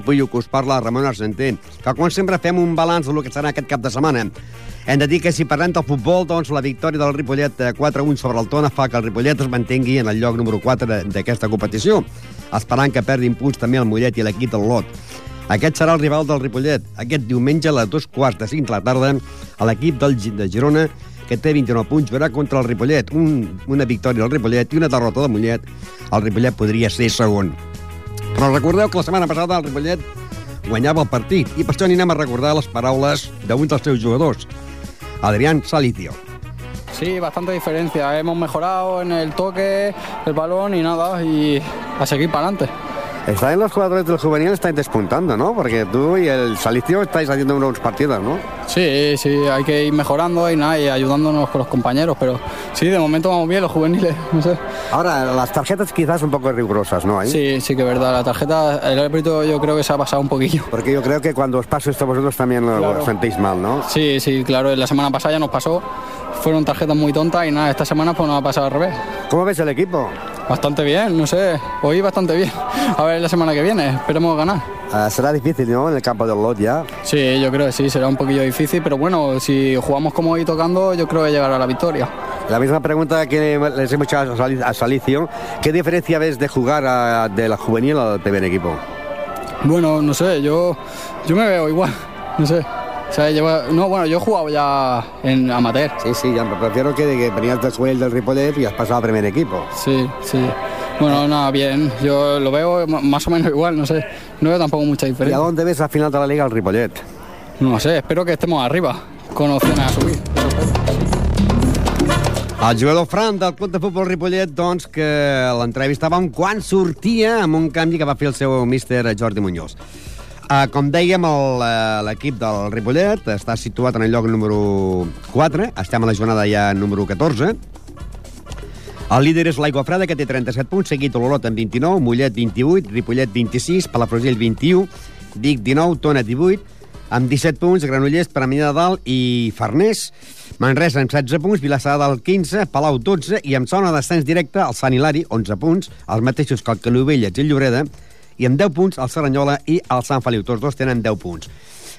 Puyo, que us parla, Ramon Argenter, que com sempre fem un balanç del que serà aquest cap de setmana. Hem de dir que si parlem del futbol, doncs la victòria del Ripollet 4-1 sobre el Tona fa que el Ripollet es mantengui en el lloc número 4 d'aquesta competició, esperant que perdin punts també el Mollet i l'equip del Lot. Aquest serà el rival del Ripollet, aquest diumenge a les dos quarts de cinc de la tarda, a l'equip del de Girona, que té 29 punts, verà contra el Ripollet. Un, una victòria del Ripollet i una derrota del Mollet. El Ripollet podria ser segon. Però recordeu que la setmana passada el Ripollet guanyava el partit i per això anirem a recordar les paraules d'un dels seus jugadors, Adrián Salicio. Sí, bastante diferencia. Hemos mejorado en el toque, el balón y nada, y a seguir para adelante. Está en los jugadores del juvenil estáis despuntando, ¿no? Porque tú y el Salicio estáis haciendo unos partidos, ¿no? Sí, sí, hay que ir mejorando y nada, y ayudándonos con los compañeros, pero sí, de momento vamos bien los juveniles, no sé. Ahora, las tarjetas quizás un poco rigurosas, ¿no? ¿Ahí? Sí, sí que es verdad, la tarjeta, el árbitro yo creo que se ha pasado un poquillo. Porque yo creo que cuando os pasa esto vosotros también lo, Claro. lo sentís mal, ¿no? Sí, sí, claro, la semana pasada ya nos pasó, fueron tarjetas muy tontas y nada, esta semana pues nos ha pasado al revés. ¿Cómo ves el equipo? Bastante bien, no sé, hoy bastante bien. A ver la semana que viene, esperemos ganar. Ah, será difícil, ¿no? En el campo del Lot ya. Sí, yo creo que sí, será un poquillo difícil, pero bueno, si jugamos como hoy tocando, yo creo que llegará a la victoria. La misma pregunta que les hemos hecho a Salicio. ¿Qué diferencia ves de jugar a- de la juvenil al primer equipo? Bueno, no sé, yo, yo me veo igual, no sé. O sea, lleva- no, bueno, yo he jugado ya en amateur. Sí, sí, ya me prefiero que, que venías del juvenil del Ripollet y has pasado al primer equipo. Sí, sí. Bueno, nada, bien. Yo lo veo más o menos igual, no sé. No veo tampoco mucha ¿Y a diferencia. dónde ves al final de la liga el Ripollet? No sé, espero que estemos arriba, con opciones a subir. El jugador Fran del Club de Futbol Ripollet, doncs, que l'entrevistàvem quan sortia amb un canvi que va fer el seu míster Jordi Muñoz. Uh, com dèiem, eh, l'equip del Ripollet està situat en el lloc número 4, estem a la jornada ja número 14. El líder és l'Aigua Freda, que té 37 punts, seguit Olorot amb 29, Mollet 28, Ripollet 26, Palafrugell 21, Vic 19, Tona 18, amb 17 punts, Granollers, Premià de Dalt i Farners, Manresa amb 16 punts, Vilassar de Dalt 15, Palau 12 i amb zona d'ascens directe el Sant Hilari, 11 punts, els mateixos que el Canovelles i el Lloreda, i amb 10 punts el Saranyola i el Sant Feliu. Tots dos tenen 10 punts.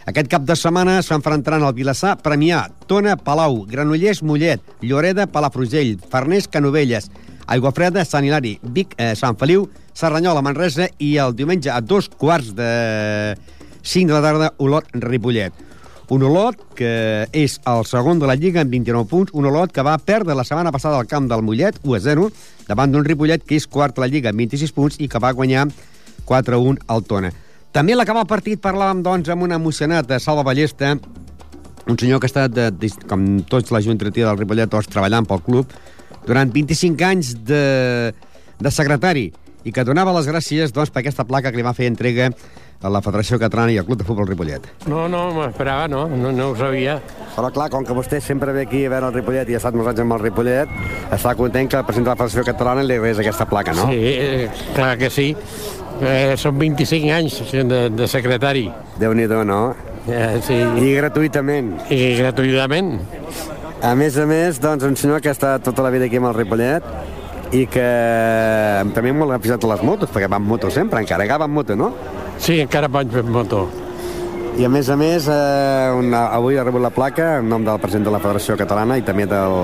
Aquest cap de setmana s'enfrontaran el Vilassar, Premià, Tona, Palau, Granollers, Mollet, Lloreda, Palafrugell, Farners, Canovelles, Aiguafreda, Sant Hilari, Vic, eh, Sant Feliu, Serranyola, Manresa i el diumenge a dos quarts de 5 de la tarda, Olot, Ripollet. Un Olot que és el segon de la Lliga amb 29 punts, un Olot que va perdre la setmana passada al camp del Mollet, 1 a 0, davant d'un Ripollet que és quart de la Lliga amb 26 punts i que va guanyar 4-1 al Tona. També a l'acabar el partit parlàvem, doncs, amb un emocionat de Salva Ballesta, un senyor que ha estat, de, de, com tots la Junta del Ripollet, doncs, treballant pel club durant 25 anys de, de secretari i que donava les gràcies doncs, per aquesta placa que li va fer entrega a la Federació Catalana i al Club de Futbol Ripollet. No, no, m'esperava, no, no, no ho sabia. Però clar, com que vostè sempre ve aquí a veure el Ripollet i ha estat molts anys amb el Ripollet, està content que el president de la Federació Catalana li res aquesta placa, no? Sí, eh, clar que sí. Eh, són 25 anys de, de secretari. Déu-n'hi-do, no? Eh, sí. I gratuïtament. I gratuïtament. A més a més, doncs, un senyor que ha estat tota la vida aquí amb el Ripollet i que també molt aficionat a les motos, perquè va amb moto sempre, encara que va amb moto, no? Sí, encara vaig per moto. I a més a més, eh, una, avui ha rebut la placa en nom del president de la Federació Catalana i també del,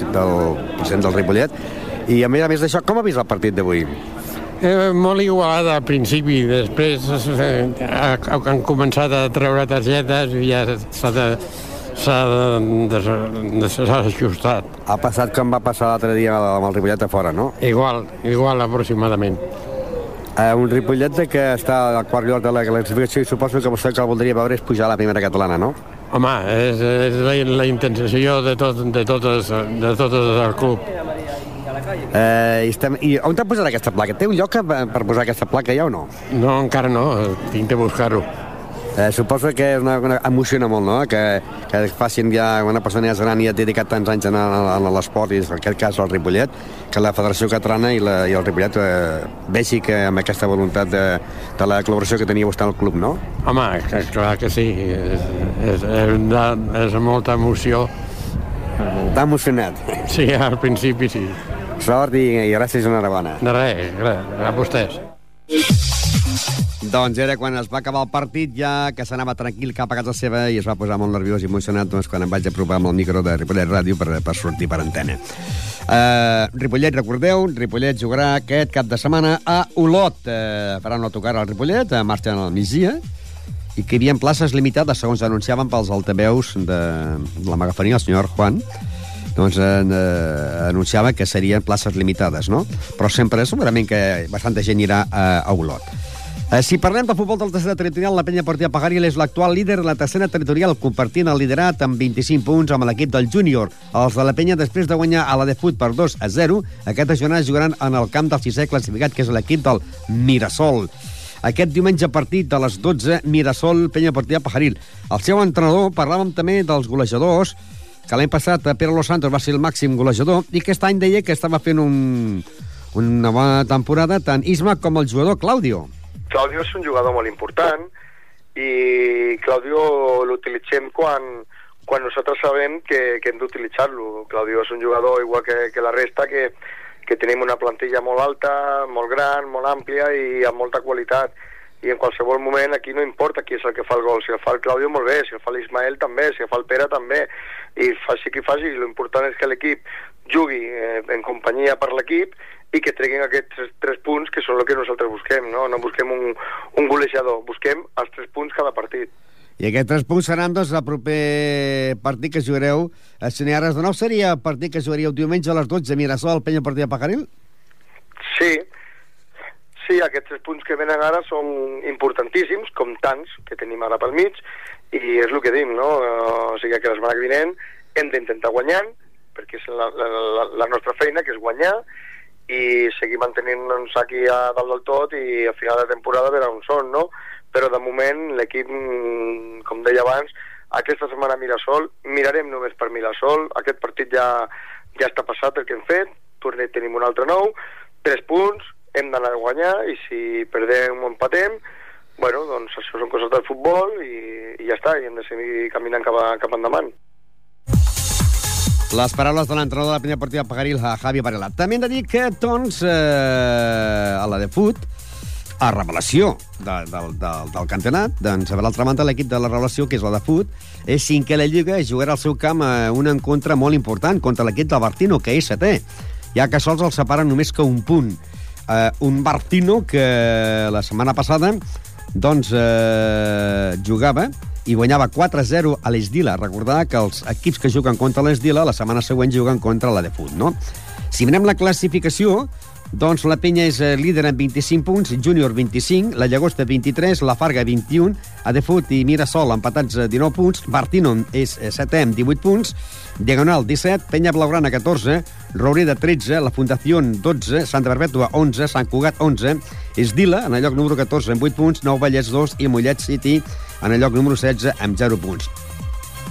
del president del Ripollet. I a més a més d'això, com ha vist el partit d'avui? Eh, molt igualada al principi, després eh, ha- han començat a treure targetes i ja s'ha de s'ha de- de- de- s'ha ajustat. Ha passat com va passar l'altre dia amb el Ripollet a fora, no? Igual, igual aproximadament. Eh, un Ripollet que està al quart lloc de la classificació i suposo que vostè que el voldria veure és pujar a la primera catalana, no? Home, és, és la, la intenció de, tot, de, totes, de totes del club. Eh, i, estem, I on te posarà aquesta placa? Té un lloc per, per posar aquesta placa ja o no? No, encara no, tinc de buscar-ho. Eh, suposo que és una, una, emociona molt, no?, que, que facin ja una persona ja gran i ha dedicat tants anys a, a, a l'esport, i en aquest cas el Ripollet, que la Federació Catalana i, la, i el Ripollet eh, vegi que amb aquesta voluntat de, de la col·laboració que tenia vostè al club, no? Home, que, clar que sí, és, és, és, de, és molta emoció. Està emocionat. Sí, al principi sí. Sort i, i gràcies i enhorabona. De res, res, a vostès. Doncs era quan es va acabar el partit, ja que s'anava tranquil cap a casa seva i es va posar molt nerviós i emocionat doncs, quan em vaig apropar amb el micro de Ripollet Ràdio per, per sortir per antena. Uh, Ripollet, recordeu, Ripollet jugarà aquest cap de setmana a Olot. Uh, faran una tocada al Ripollet, uh, marxen al migdia, i que hi havia places limitades, segons anunciaven pels altaveus de la megafonia, el senyor Juan, doncs eh, eh, anunciava que serien places limitades, no? Però sempre, segurament que bastanta gent irà a, a Olot. Eh, si parlem del futbol del tercera territorial, la penya Portia Pagaril és l'actual líder de la tercera territorial, compartint el liderat amb 25 punts amb l'equip del júnior. Els de la penya, després de guanyar a la de Fut per 2 a 0, aquesta jornada jugaran en el camp del sisè classificat, que és l'equip del Mirasol. Aquest diumenge partit de les 12, Mirasol, penya Portia Pajaril. El seu entrenador, parlàvem també dels golejadors, que l'any passat Pere Los Santos va ser el màxim golejador i aquest any deia que estava fent un, una bona temporada tant Isma com el jugador Claudio. Claudio és un jugador molt important i Claudio l'utilitzem quan, quan nosaltres sabem que, que hem d'utilitzar-lo. Claudio és un jugador igual que, que la resta que, que tenim una plantilla molt alta, molt gran, molt àmplia i amb molta qualitat i en qualsevol moment aquí no importa qui és el que fa el gol, si el fa el Claudio molt bé, si el fa l'Ismael també, si el fa el Pere també, i faci qui faci, l'important és que l'equip jugui eh, en companyia per l'equip i que treguin aquests tres, tres punts que són el que nosaltres busquem, no? No busquem un, un golejador, busquem els tres punts cada partit. I aquests tres punts seran doncs, el proper partit que jugareu a Cineares de Nou. Seria el partit que jugaríeu diumenge a les 12 a Mirasol, Penya Partida Pajaril? Sí, sí, aquests tres punts que venen ara són importantíssims, com tants que tenim ara pel mig, i és el que dim, no? O sigui que la setmana que vinent hem d'intentar guanyar, perquè és la, la, la, nostra feina, que és guanyar, i seguir mantenint-nos aquí a dalt del tot i a final de temporada veure on són, no? Però de moment l'equip, mm, com deia abans, aquesta setmana a Mirasol, mirarem només per Mirasol, aquest partit ja, ja està passat el que hem fet, tornem, tenim un altre nou, tres punts, hem d'anar a guanyar i si perdem o empatem, bueno, doncs això són coses del futbol i, i ja està, i hem de seguir caminant cap, a, cap endavant. Les paraules de l'entrenador de la primera partida Pagaril, a Javi Varela. També hem de dir que, doncs, eh, a la de fut, a revelació de, de, de, del campionat, doncs, a l'altra banda, l'equip de la revelació, que és la de fut, és cinquè la Lliga i jugarà al seu camp a un encontre molt important contra l'equip del Bartino, que és setè, ja que sols els separen només que un punt. Eh, un Bartino que la setmana passada doncs, eh, jugava i guanyava 4-0 a l'Esdila. Recordar que els equips que juguen contra l'Esdila la setmana següent juguen contra la de Fut, no? Si mirem la classificació, doncs la Penya és eh, líder amb 25 punts, Júnior 25, la Llagosta 23, la Farga 21, Adefut i Mirasol empatats a 19 punts, Bartino és 7è eh, amb 18 punts, Diagonal 17, Penya Blaugrana 14, Roureda 13, la Fundació 12, Santa Perpètua 11, Sant Cugat 11, Esdila en el lloc número 14 amb 8 punts, Nou Vallès 2 i Mollet City en el lloc número 16 amb 0 punts.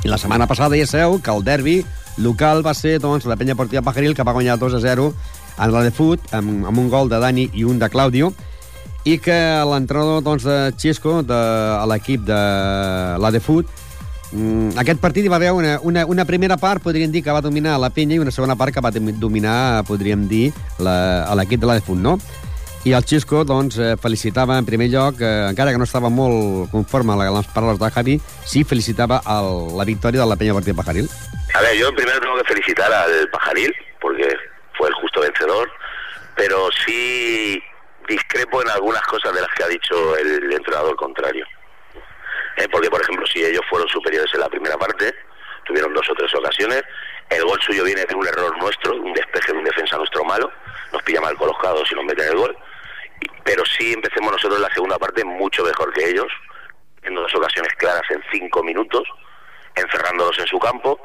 I la setmana passada ja sabeu que el derbi local va ser doncs, la penya Portilla Pajaril que va guanyar 2 a 0 en la de fut amb, amb un gol de Dani i un de Claudio i que l'entrenador doncs, de Xisco de, a l'equip de la de fut Mm, aquest partit hi va haver una, una, una primera part, podríem dir, que va dominar la penya i una segona part que va dominar, podríem dir, l'equip de la de Font, no? I el Xisco, doncs, eh, felicitava en primer lloc, eh, encara que no estava molt conforme amb les paraules de Javi, sí felicitava el, la victòria de la Peña Partida Pajaril. A ver, yo primero tengo que felicitar al Pajaril, fue el justo vencedor, pero sí discrepo en algunas cosas de las que ha dicho el entrenador contrario. ¿eh? porque por ejemplo si ellos fueron superiores en la primera parte, tuvieron dos o tres ocasiones, el gol suyo viene de un error nuestro, un despeje de un defensa nuestro malo, nos pilla mal colocados y nos meten el gol, pero sí empecemos nosotros en la segunda parte mucho mejor que ellos, en dos ocasiones claras en cinco minutos, encerrándolos en su campo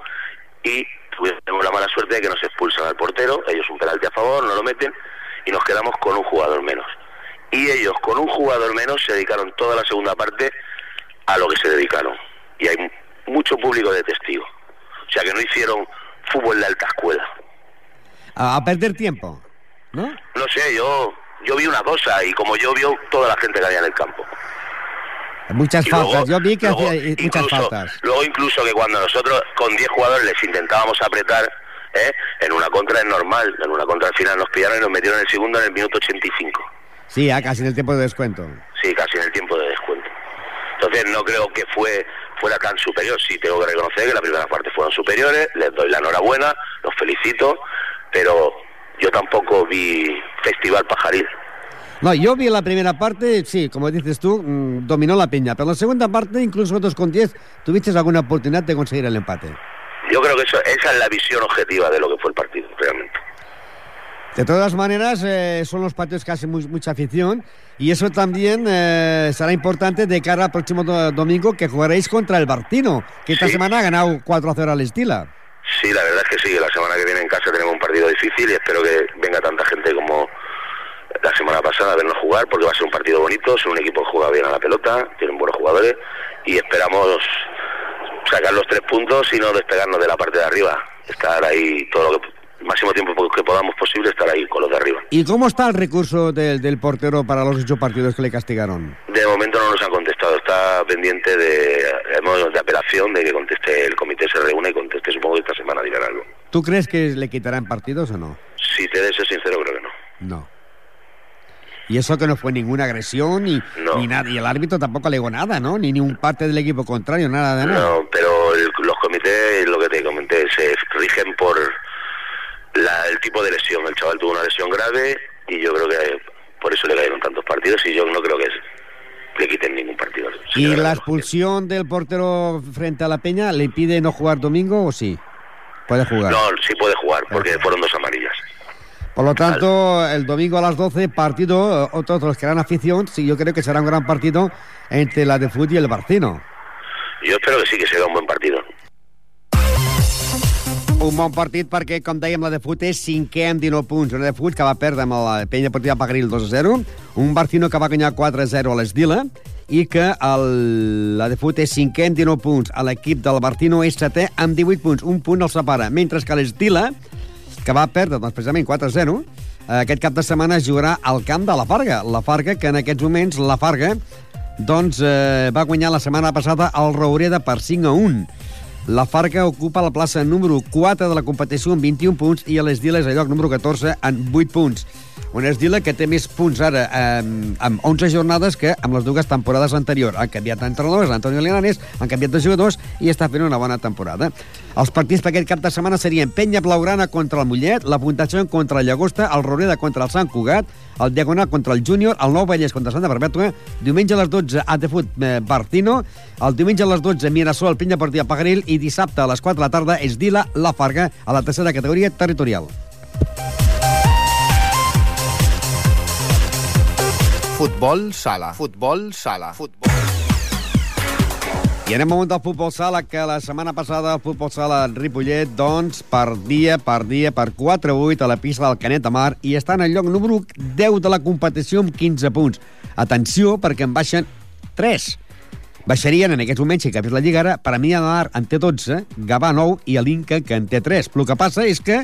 y tuvimos la mala suerte de que nos expulsan al portero, ellos un penalti a favor, no lo meten y nos quedamos con un jugador menos. Y ellos con un jugador menos se dedicaron toda la segunda parte a lo que se dedicaron. Y hay mucho público de testigo. O sea que no hicieron fútbol de alta escuela. A, a perder tiempo, ¿no? No sé, yo yo vi una cosa y como yo vio toda la gente que había en el campo. Muchas faltas, luego- yo vi que luego hacía eh, muchas incluso- faltas. Luego incluso que cuando nosotros con 10 jugadores les intentábamos apretar, ¿eh? en una contra es normal, en una contra al final nos pillaron y nos metieron el segundo en el minuto 85. Sí, ya casi en el tiempo de descuento. sí, casi en el tiempo de descuento. Entonces no creo que fue fuera tan superior. Sí tengo que reconocer que la primera parte fueron superiores, les doy la enhorabuena, los felicito, pero yo tampoco vi Festival Pajaril. No, yo vi la primera parte, sí, como dices tú, mm, dominó la Peña, pero la segunda parte, incluso vosotros con 10, tuviste alguna oportunidad de conseguir el empate. Yo creo que eso, esa es la visión objetiva de lo que fue el partido, realmente. De todas maneras, eh, son los partidos que hacen muy- mucha afición y eso también eh, será importante de cara al próximo do- domingo que jugaréis contra el Bartino, que esta Sí. semana ha ganado 4 a 0 al Estila. Sí, la verdad es que sí, la semana que viene en casa tenemos un partido difícil y espero que venga tanta gente como la semana pasada a vernos jugar porque va a ser un partido bonito, son un equipo que juega bien a la pelota, tienen buenos jugadores y esperamos sacar los tres puntos y no despegarnos de la parte de arriba, estar ahí todo lo que máximo tiempo que podamos posible estar ahí con los de arriba. ¿Y cómo está el recurso del, del portero para los ocho partidos que le castigaron? De momento no nos han contestado, está pendiente de, de apelación, de que conteste el comité, se reúne y conteste, supongo que esta semana dirán algo. ¿Tú crees que le quitarán partidos o no? Si te de ser sincero, creo que no. No. Y eso que no fue ninguna agresión ni, No. ni nada. Y el árbitro tampoco alegó nada, ¿no? Ni, ni un parte del equipo contrario, nada de nada. No, pero el- los comités, lo que te comenté, se rigen por la- el tipo de lesión. El chaval tuvo una lesión grave y yo creo que por eso le cayeron tantos partidos y yo no creo que le quiten ningún partido. Se ¿Y la expulsión del portero frente a la Peña le impide no jugar domingo o sí? Puede jugar. No, sí puede jugar porque fueron dos amarillas. Por lo tanto, el domingo a las 12, partido, eh, otros de los que harán afición, sí, yo creo que será un gran partido entre la de Fut y el Barcino. Yo espero que sí, que sea un buen partido. Un bon partit perquè, com dèiem, la de Fut és cinquè amb 19 punts. Una de Fut que va perdre amb la penya deportiva Pagaril 2 a 0. Un Barcino que va guanyar 4 a 0 a l'Esdila i que el, la de Fut és cinquè amb 19 punts. L'equip del Barcino és setè amb 18 punts. Un punt el separa. Mentre que l'Esdila, que va perdre doncs, precisament 4 a 0, eh, aquest cap de setmana jugarà al camp de la Farga. La Farga, que en aquests moments la Farga doncs, eh, va guanyar la setmana passada el Roureda per 5 a 1. La Farga ocupa la plaça número 4 de la competició amb 21 punts i l'Esdila és el lloc número 14 amb 8 punts. Una Esdila que té més punts ara eh, amb 11 jornades que amb les dues temporades anteriors. Han canviat d'entrenadors, Antonio Linares, han canviat de jugadors i està fent una bona temporada. Els partits per aquest cap de setmana serien Penya Blaugrana contra el Mollet, la Puntació contra el Llagosta, el Roreda contra el Sant Cugat, el Diagonal contra el Júnior, el Nou Vallès contra Santa Perpètua, diumenge a les 12 a Tefut eh, Bartino, el diumenge a les 12 Mirasol, Penya Partida Pagaril i dissabte a les 4 de la tarda és Dila La Farga a la tercera categoria territorial. Futbol sala. Futbol sala. Futbol. I anem al món del futbol sala, que la setmana passada el futbol sala Ripollet, doncs, perdia, perdia per 4-8 a la pista del Canet de Mar i està en el lloc número 10 de la competició amb 15 punts. Atenció, perquè en baixen 3. Baixarien en aquests moments, si acabés la Lliga ara, per a mi a Mar en té 12, Gavà 9 i l'Inca que en té 3. Però el que passa és que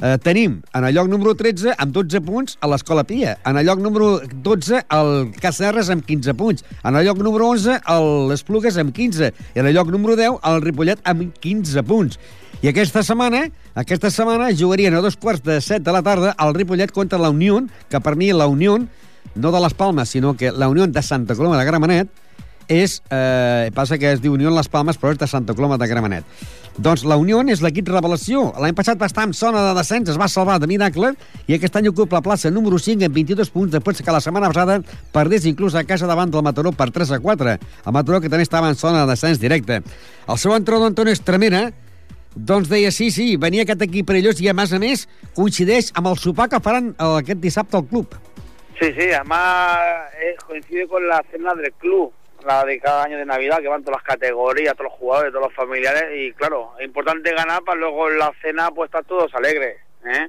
eh, tenim en el lloc número 13 amb 12 punts a l'Escola Pia, en el lloc número 12 el Cacerres amb 15 punts, en el lloc número 11 el l'Esplugues amb 15 i en el lloc número 10 el Ripollet amb 15 punts. I aquesta setmana, aquesta setmana jugarien a dos quarts de set de la tarda el Ripollet contra la Unió, que per mi la Unió, no de les Palmes, sinó que la Unió de Santa Coloma de Gramenet, és, eh, passa que es diu Unió Les Palmes, però és de Santa Coloma de Gramenet. Doncs la Unió és l'equip revelació. L'any passat va estar en zona de descens, es va salvar de miracle, i aquest any ocupa la plaça número 5 amb 22 punts, després que la setmana passada perdés inclús a casa davant del Mataró per 3 a 4. El Mataró que també estava en zona de descens directe. El seu entrenador, Antonio Estremera, doncs deia sí, sí, venia aquest equip perillós i a més a més coincideix amb el sopar que faran eh, aquest dissabte al club. Sí, sí, además eh, coincide con la cena del club, la de cada año de Navidad, que van todas las categorías, todos los jugadores, todos los familiares, y claro, es importante ganar para luego en la cena pues estar todos alegres, ¿eh?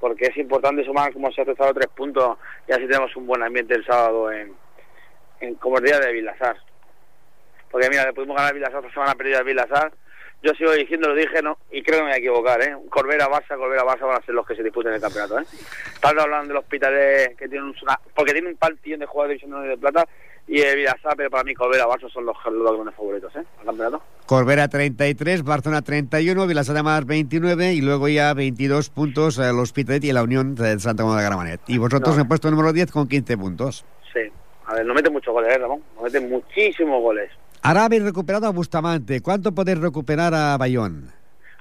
porque es importante sumar, como se ha tratado, tres puntos, y así tenemos un buen ambiente el sábado en, en como el día de Vilasar. Porque mira, le pudimos ganar a Vilasar esta semana perdida a Vilasar, yo sigo diciendo, lo dije, no, y creo que me voy a equivocar, ¿eh? Corbera, Barça, Corbera, Barça van a ser los que se disputen el campeonato, ¿eh? Están hablando del hospital que tiene un, porque tiene un partillón de jugadores de división de plata y el Vilasar, pero para mí Corbera, Barça son los, los grandes favoritos, ¿eh? Al campeonato. Corbera 33, Barcelona 31, Vilassar de Mar 29 y luego ya 22 puntos el Hospitalet y la Unión de Santa Coloma de Gramenet. Y vosotros No. en puesto número 10 con 15 puntos. Sí. A ver, no mete muchos goles, ¿eh, Ramón? No mete muchísimos goles. Ahora habéis recuperado a Bustamante. ¿Cuánto podéis recuperar a Bayón?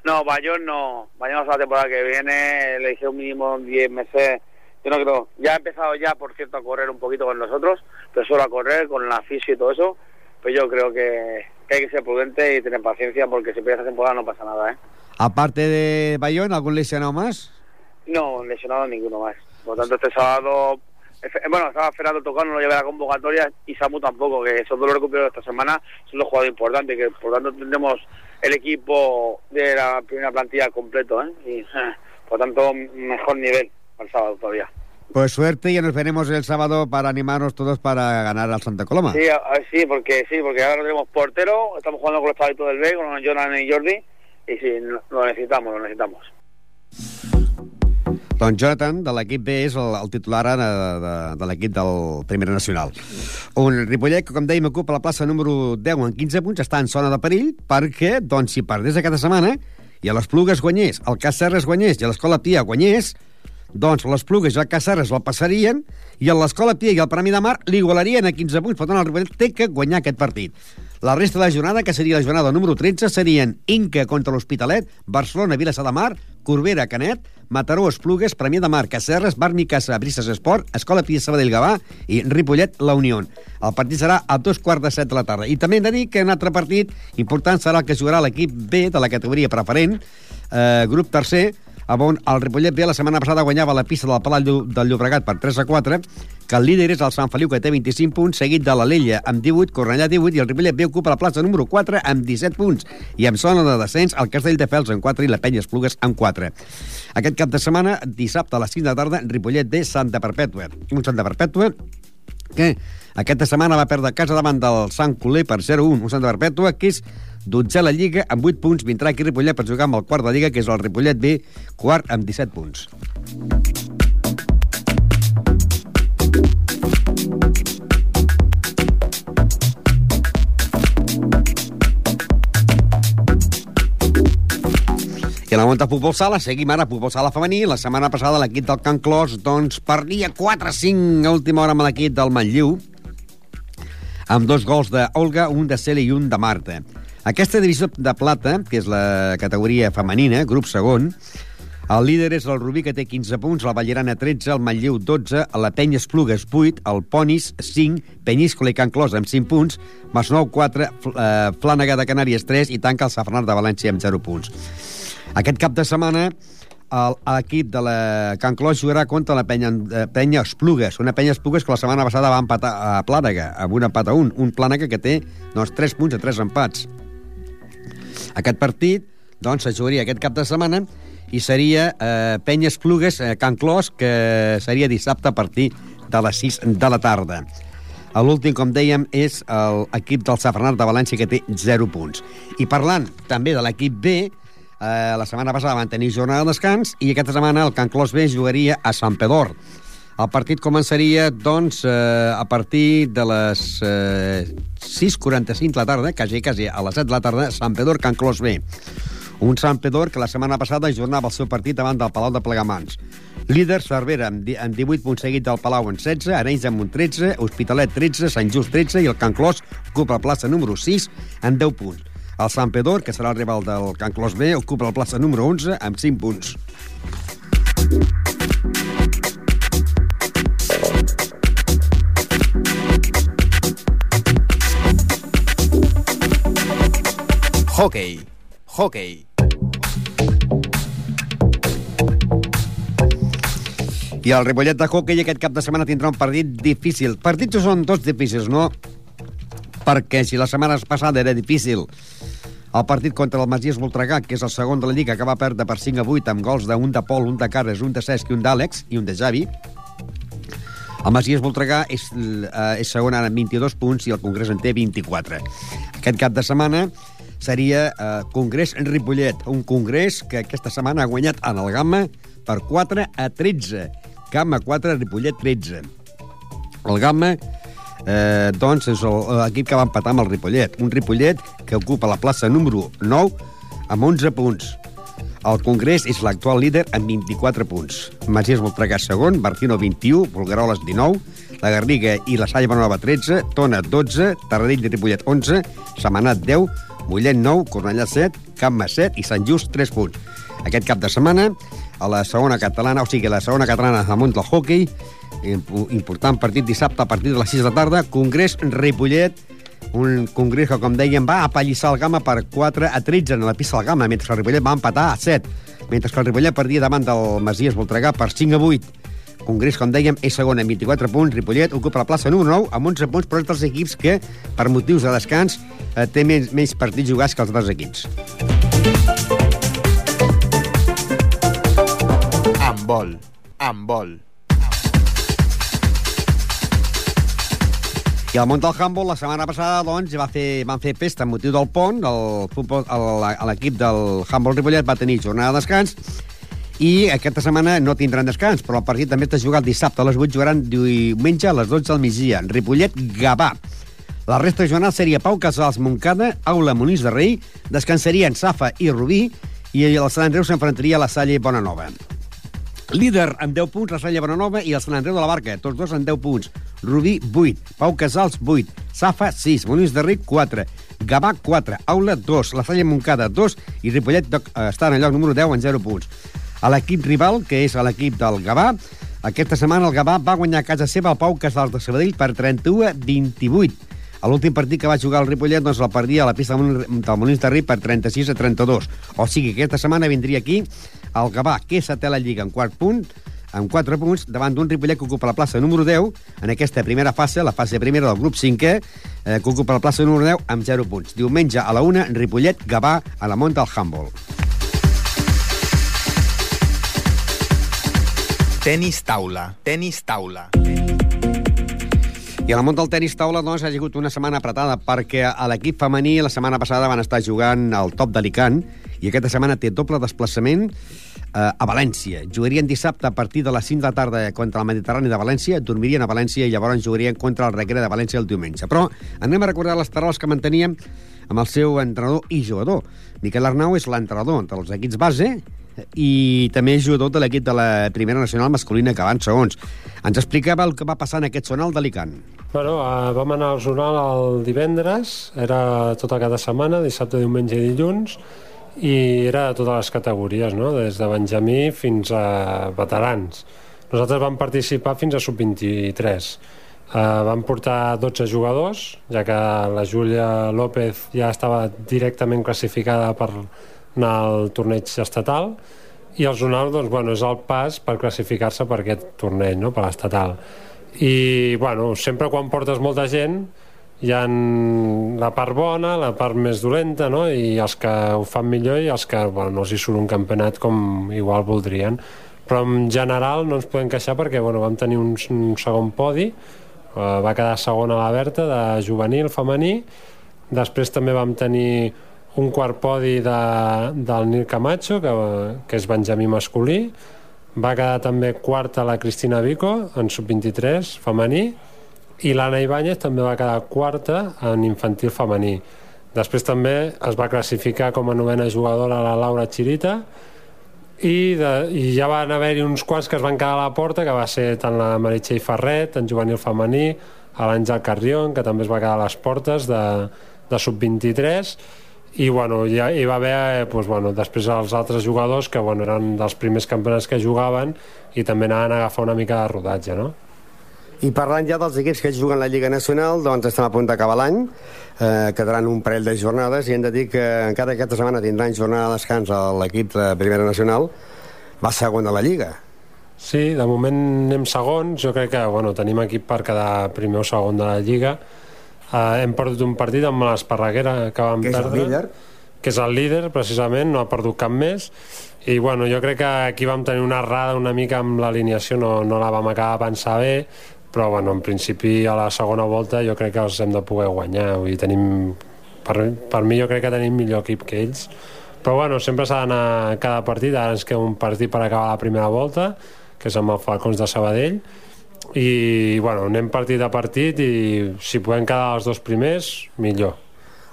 No, Bayón no. Bayón hasta la temporada que viene le dije un mínimo 10 meses. Yo no creo. Ya ha empezado ya, por cierto, a correr un poquito con nosotros, pero solo a correr con la fisio y todo eso. Pues yo creo que, que hay que ser prudente y tener paciencia porque si pierdes temporada no pasa nada, ¿eh? Aparte de Bayón, ¿algún lesionado más? No, lesionado ninguno más. Por lo tanto, este sábado, bueno, estaba Fernando Tocano, no lo lleva a la convocatoria y Samu tampoco, que esos dos recuperados esta semana son los jugadores importantes, que por lo tanto tendremos el equipo de la primera plantilla completo, ¿eh? Y eh, por lo tanto, mejor nivel para el sábado todavía. Pues suerte y nos veremos el sábado para animarnos todos para ganar al Santa Coloma. Sí, a- sí, porque sí, porque ahora no tenemos portero, estamos jugando con los chavitos del B, con Jonan y Jordi, y sí, lo lo necesitamos, lo necesitamos. Doncs Jonathan, de l'equip B, és el, el titular ara de, de, de l'equip del Primera Nacional. Un Ripollet que, com dèiem, ocupa la plaça número 10 en 15 punts, està en zona de perill, perquè, doncs, si perdés aquesta setmana i a les Plugues guanyés, el Cacerres guanyés i a l'Escola Pia guanyés, doncs les Plugues i el Cacerres el passarien i a l'Escola Pia i el Premi de Mar l'igualarien a 15 punts. Per tant, el Ripollet té que guanyar aquest partit. La resta de la jornada, que seria la jornada número 13, serien Inca contra l'Hospitalet, Barcelona, Vilassar de Mar, Corbera, Canet, Mataró, Esplugues, Premià de Mar, Cacerres, Bar Micasa, Brises Esport, Escola Pia Sabadell Gavà i Ripollet, La Unió. El partit serà a dos quarts de set de la tarda. I també hem de dir que un altre partit important serà el que jugarà l'equip B de la categoria preferent, eh, grup tercer, on el Ripollet B la setmana passada guanyava la pista del Palau del Llobregat per 3 a 4, que el líder és el Sant Feliu, que té 25 punts, seguit de l'Alella amb 18, Cornellà 18, i el Ripollet B ocupa la plaça número 4 amb 17 punts. I amb zona de descens, el Castell de Fels en 4 i la Penya Esplugues en 4. Aquest cap de setmana, dissabte a les 5 de la tarda, Ripollet B, Santa Perpètua. Un Santa Perpètua que aquesta setmana va perdre casa davant del Sant Coler per 0-1, un Santa Perpètua que és 12 a la Lliga amb 8 punts, vindrà aquí Ripollet per jugar amb el quart de Lliga, que és el Ripollet B, quart amb 17 punts. I a la Monta Futbol Sala, seguim ara Futbol Sala femení. La setmana passada l'equip del Can Clos doncs, perdia 4-5 a última hora amb l'equip del Manlleu, amb dos gols d'Olga, un de Celi i un de Marta. Aquesta divisió de plata, que és la categoria femenina, grup segon, el líder és el Rubí, que té 15 punts, la Ballerana 13, el Manlleu 12, la Penya Esplugues 8, el Ponis 5, Penyíscola i Can Clos amb 5 punts, Masnou 4, Fl eh, Flànega de Canàries 3 i tanca el Safranar de València amb 0 punts. Aquest cap de setmana l'equip de la Can Clos jugarà contra la penya, eh, penya Esplugues, una penya Esplugues que la setmana passada va empatar a Plànega, amb un empat a un, un Plànega que té doncs, 3 punts a 3 empats. Aquest partit doncs, se jugaria aquest cap de setmana i seria eh, Penya Esplugues, eh, Can Clos, que seria dissabte a partir de les 6 de la tarda. L'últim, com dèiem, és l'equip del Safranar de València, que té 0 punts. I parlant també de l'equip B, eh, la setmana passada van tenir jornada de descans i aquesta setmana el Can Clos B jugaria a Sant Pedor. El partit començaria, doncs, eh, a partir de les eh, 6.45 de la tarda, quasi, quasi a les 7 de la tarda, Sant Pedor, Can Clos B. Un Sant Pedor que la setmana passada jornava el seu partit davant del Palau de Plegamans. Líder, Cervera, amb, di- amb 18 punts seguit del Palau en 16, Arenys amb un 13, Hospitalet 13, Sant Just 13 i el Can Clos ocupa la plaça número 6 amb 10 punts. El Sant Pedor, que serà el rival del Can Clos B, ocupa la plaça número 11 amb 5 punts. Hockey. Hockey. I el Ripollet de hockey aquest cap de setmana tindrà un partit difícil. Partits que són tots difícils, no? Perquè si la setmana passada era difícil el partit contra el Masies Voltregà, que és el segon de la Lliga, que va perdre per 5 a 8 amb gols d'un de Pol, un de Carles, un de Cesc i un d'Àlex i un de Javi. El Masies Voltregà és, eh, és segon ara amb 22 punts i el Congrés en té 24. Aquest cap de setmana seria eh, Congrés en Ripollet, un congrés que aquesta setmana ha guanyat en el Gamma per 4 a 13. Gamma 4, Ripollet 13. El Gamma eh, doncs és l'equip que va empatar amb el Ripollet. Un Ripollet que ocupa la plaça número 9 amb 11 punts. El Congrés és l'actual líder amb 24 punts. Masies Voltregà segon, Bartino 21, Volgueroles 19, la Garriga i la Salle Bonova 13, Tona 12, Tarradell i Ripollet 11, Semanat 10, Mollet 9, Cornellà 7, Campma 7 i Sant Just 3 punts. Aquest cap de setmana, a la segona catalana, o sigui, la segona catalana damunt del hockey, imp- important partit dissabte a partir de les 6 de tarda, Congrés Ripollet, un congrés que, com dèiem, va apallissar el Gama per 4 a 13 en la pista del Gama, mentre el Ripollet va empatar a 7, mentre que el Ripollet perdia davant del Masies Voltregà per 5 a 8. Congrés, com dèiem, és segon amb 24 punts. Ripollet ocupa la plaça número 9 amb 11 punts, però és dels equips que, per motius de descans, eh, té menys, menys partits jugats que els altres equips. Amb vol. Amb vol. I al món del handball, la setmana passada, doncs, va fer, van fer festa amb motiu del pont. L'equip del handball Ripollet va tenir jornada de descans i aquesta setmana no tindran descans, però el partit també està jugat dissabte a les 8, jugaran diumenge a les 12 del migdia. Ripollet-Gavà. La resta de jornada seria Pau Casals Moncada, Aula Molins de Rei, descansarien Safa i Rubí, i el Sant Andreu s'enfrontaria a la Salle Bonanova. Líder amb 10 punts, la Salle Bonanova i el Sant Andreu de la Barca, tots dos amb 10 punts. Rubí, 8. Pau Casals, 8. Safa, 6. Molins de Ric, 4. Gavà, 4. Aula, 2. La Salle Moncada, 2. I Ripollet eh, està en el lloc número 10 amb 0 punts. A l'equip rival, que és l'equip del Gavà, aquesta setmana el Gavà va guanyar a casa seva el Pau Casals de Sabadell per 31 a 28. A l'últim partit que va jugar el Ripollet doncs el perdia a la pista del Molins- de Ric per 36 a 32. O sigui que aquesta setmana vindria aquí el Gavà, que a la Lliga en quart punt, amb 4 punts, davant d'un Ripollet que ocupa la plaça número 10 en aquesta primera fase, la fase primera del grup 5è, eh, que ocupa la plaça número 10 amb 0 punts. Diumenge a la 1, Ripollet, Gavà, a la Mont del Handball. Tenis taula. Tenis taula. I al món del tenis taula doncs, ha sigut una setmana apretada perquè a l'equip femení la setmana passada van estar jugant al top d'Alicant i aquesta setmana té doble desplaçament eh, a València. Jugarien dissabte a partir de les 5 de la tarda contra el Mediterrani de València, dormirien a València i llavors jugarien contra el Recre de València el diumenge. Però anem a recordar les paraules que manteníem amb el seu entrenador i jugador. Miquel Arnau és l'entrenador dels equips base i també és jugador de l'equip de la primera nacional masculina que van segons. Ens explicava el que va passar en aquest sonal d'Alicant. Bueno, eh, vam anar al jornal el divendres, era tota cada setmana, dissabte, diumenge i dilluns, i era de totes les categories, no? des de Benjamí fins a veterans. Nosaltres vam participar fins a sub-23. Uh, vam portar 12 jugadors, ja que la Júlia López ja estava directament classificada per anar al torneig estatal, i el zonal doncs, bueno, és el pas per classificar-se per aquest torneig, no? per l'estatal. I bueno, sempre quan portes molta gent hi ha la part bona, la part més dolenta, no? i els que ho fan millor i els que bueno, no els hi surt un campionat com igual voldrien. Però en general no ens podem queixar perquè bueno, vam tenir un, un segon podi, eh, va quedar segona la Berta de juvenil femení, després també vam tenir un quart podi de, del Nil Camacho, que, que és benjamí masculí, va quedar també quarta la Cristina Vico en sub-23 femení. I l'Anna Ibáñez també va quedar quarta en infantil femení. Després també es va classificar com a novena jugadora la Laura Chirita. I, de, i ja van haver-hi uns quants que es van quedar a la porta, que va ser tant la Meritxell Ferret, en juvenil femení, l'Àngel Carrion, que també es va quedar a les portes de, de sub-23, i bueno, ja hi va haver eh, pues, bueno, després els altres jugadors que bueno, eren dels primers campionats que jugaven i també anaven a agafar una mica de rodatge no? I parlant ja dels equips que juguen la Lliga Nacional, doncs estem a punt d'acabar l'any, eh, quedaran un parell de jornades i hem de dir que encara aquesta setmana tindran jornada de descans l'equip de Primera Nacional, va segon a la Lliga. Sí, de moment anem segons, jo crec que bueno, tenim equip per quedar primer o segon de la Lliga Uh, hem perdut un partit amb l'Esparreguera que vam Que és el perdre, líder. que és el líder precisament, no ha perdut cap més. I bueno, jo crec que aquí vam tenir una errada una mica amb l'alineació no, no la vam acabar de pensar bé però bueno, en principi a la segona volta jo crec que els hem de poder guanyar. Vull dir, tenim, per, per mi jo crec que tenim millor equip que ells. Però bueno, sempre s'ha d'anar a cada partit. Ara ens queda un partit per acabar la primera volta que és amb el Falcons de Sabadell i bueno, anem partit a partit i si podem quedar els dos primers, millor.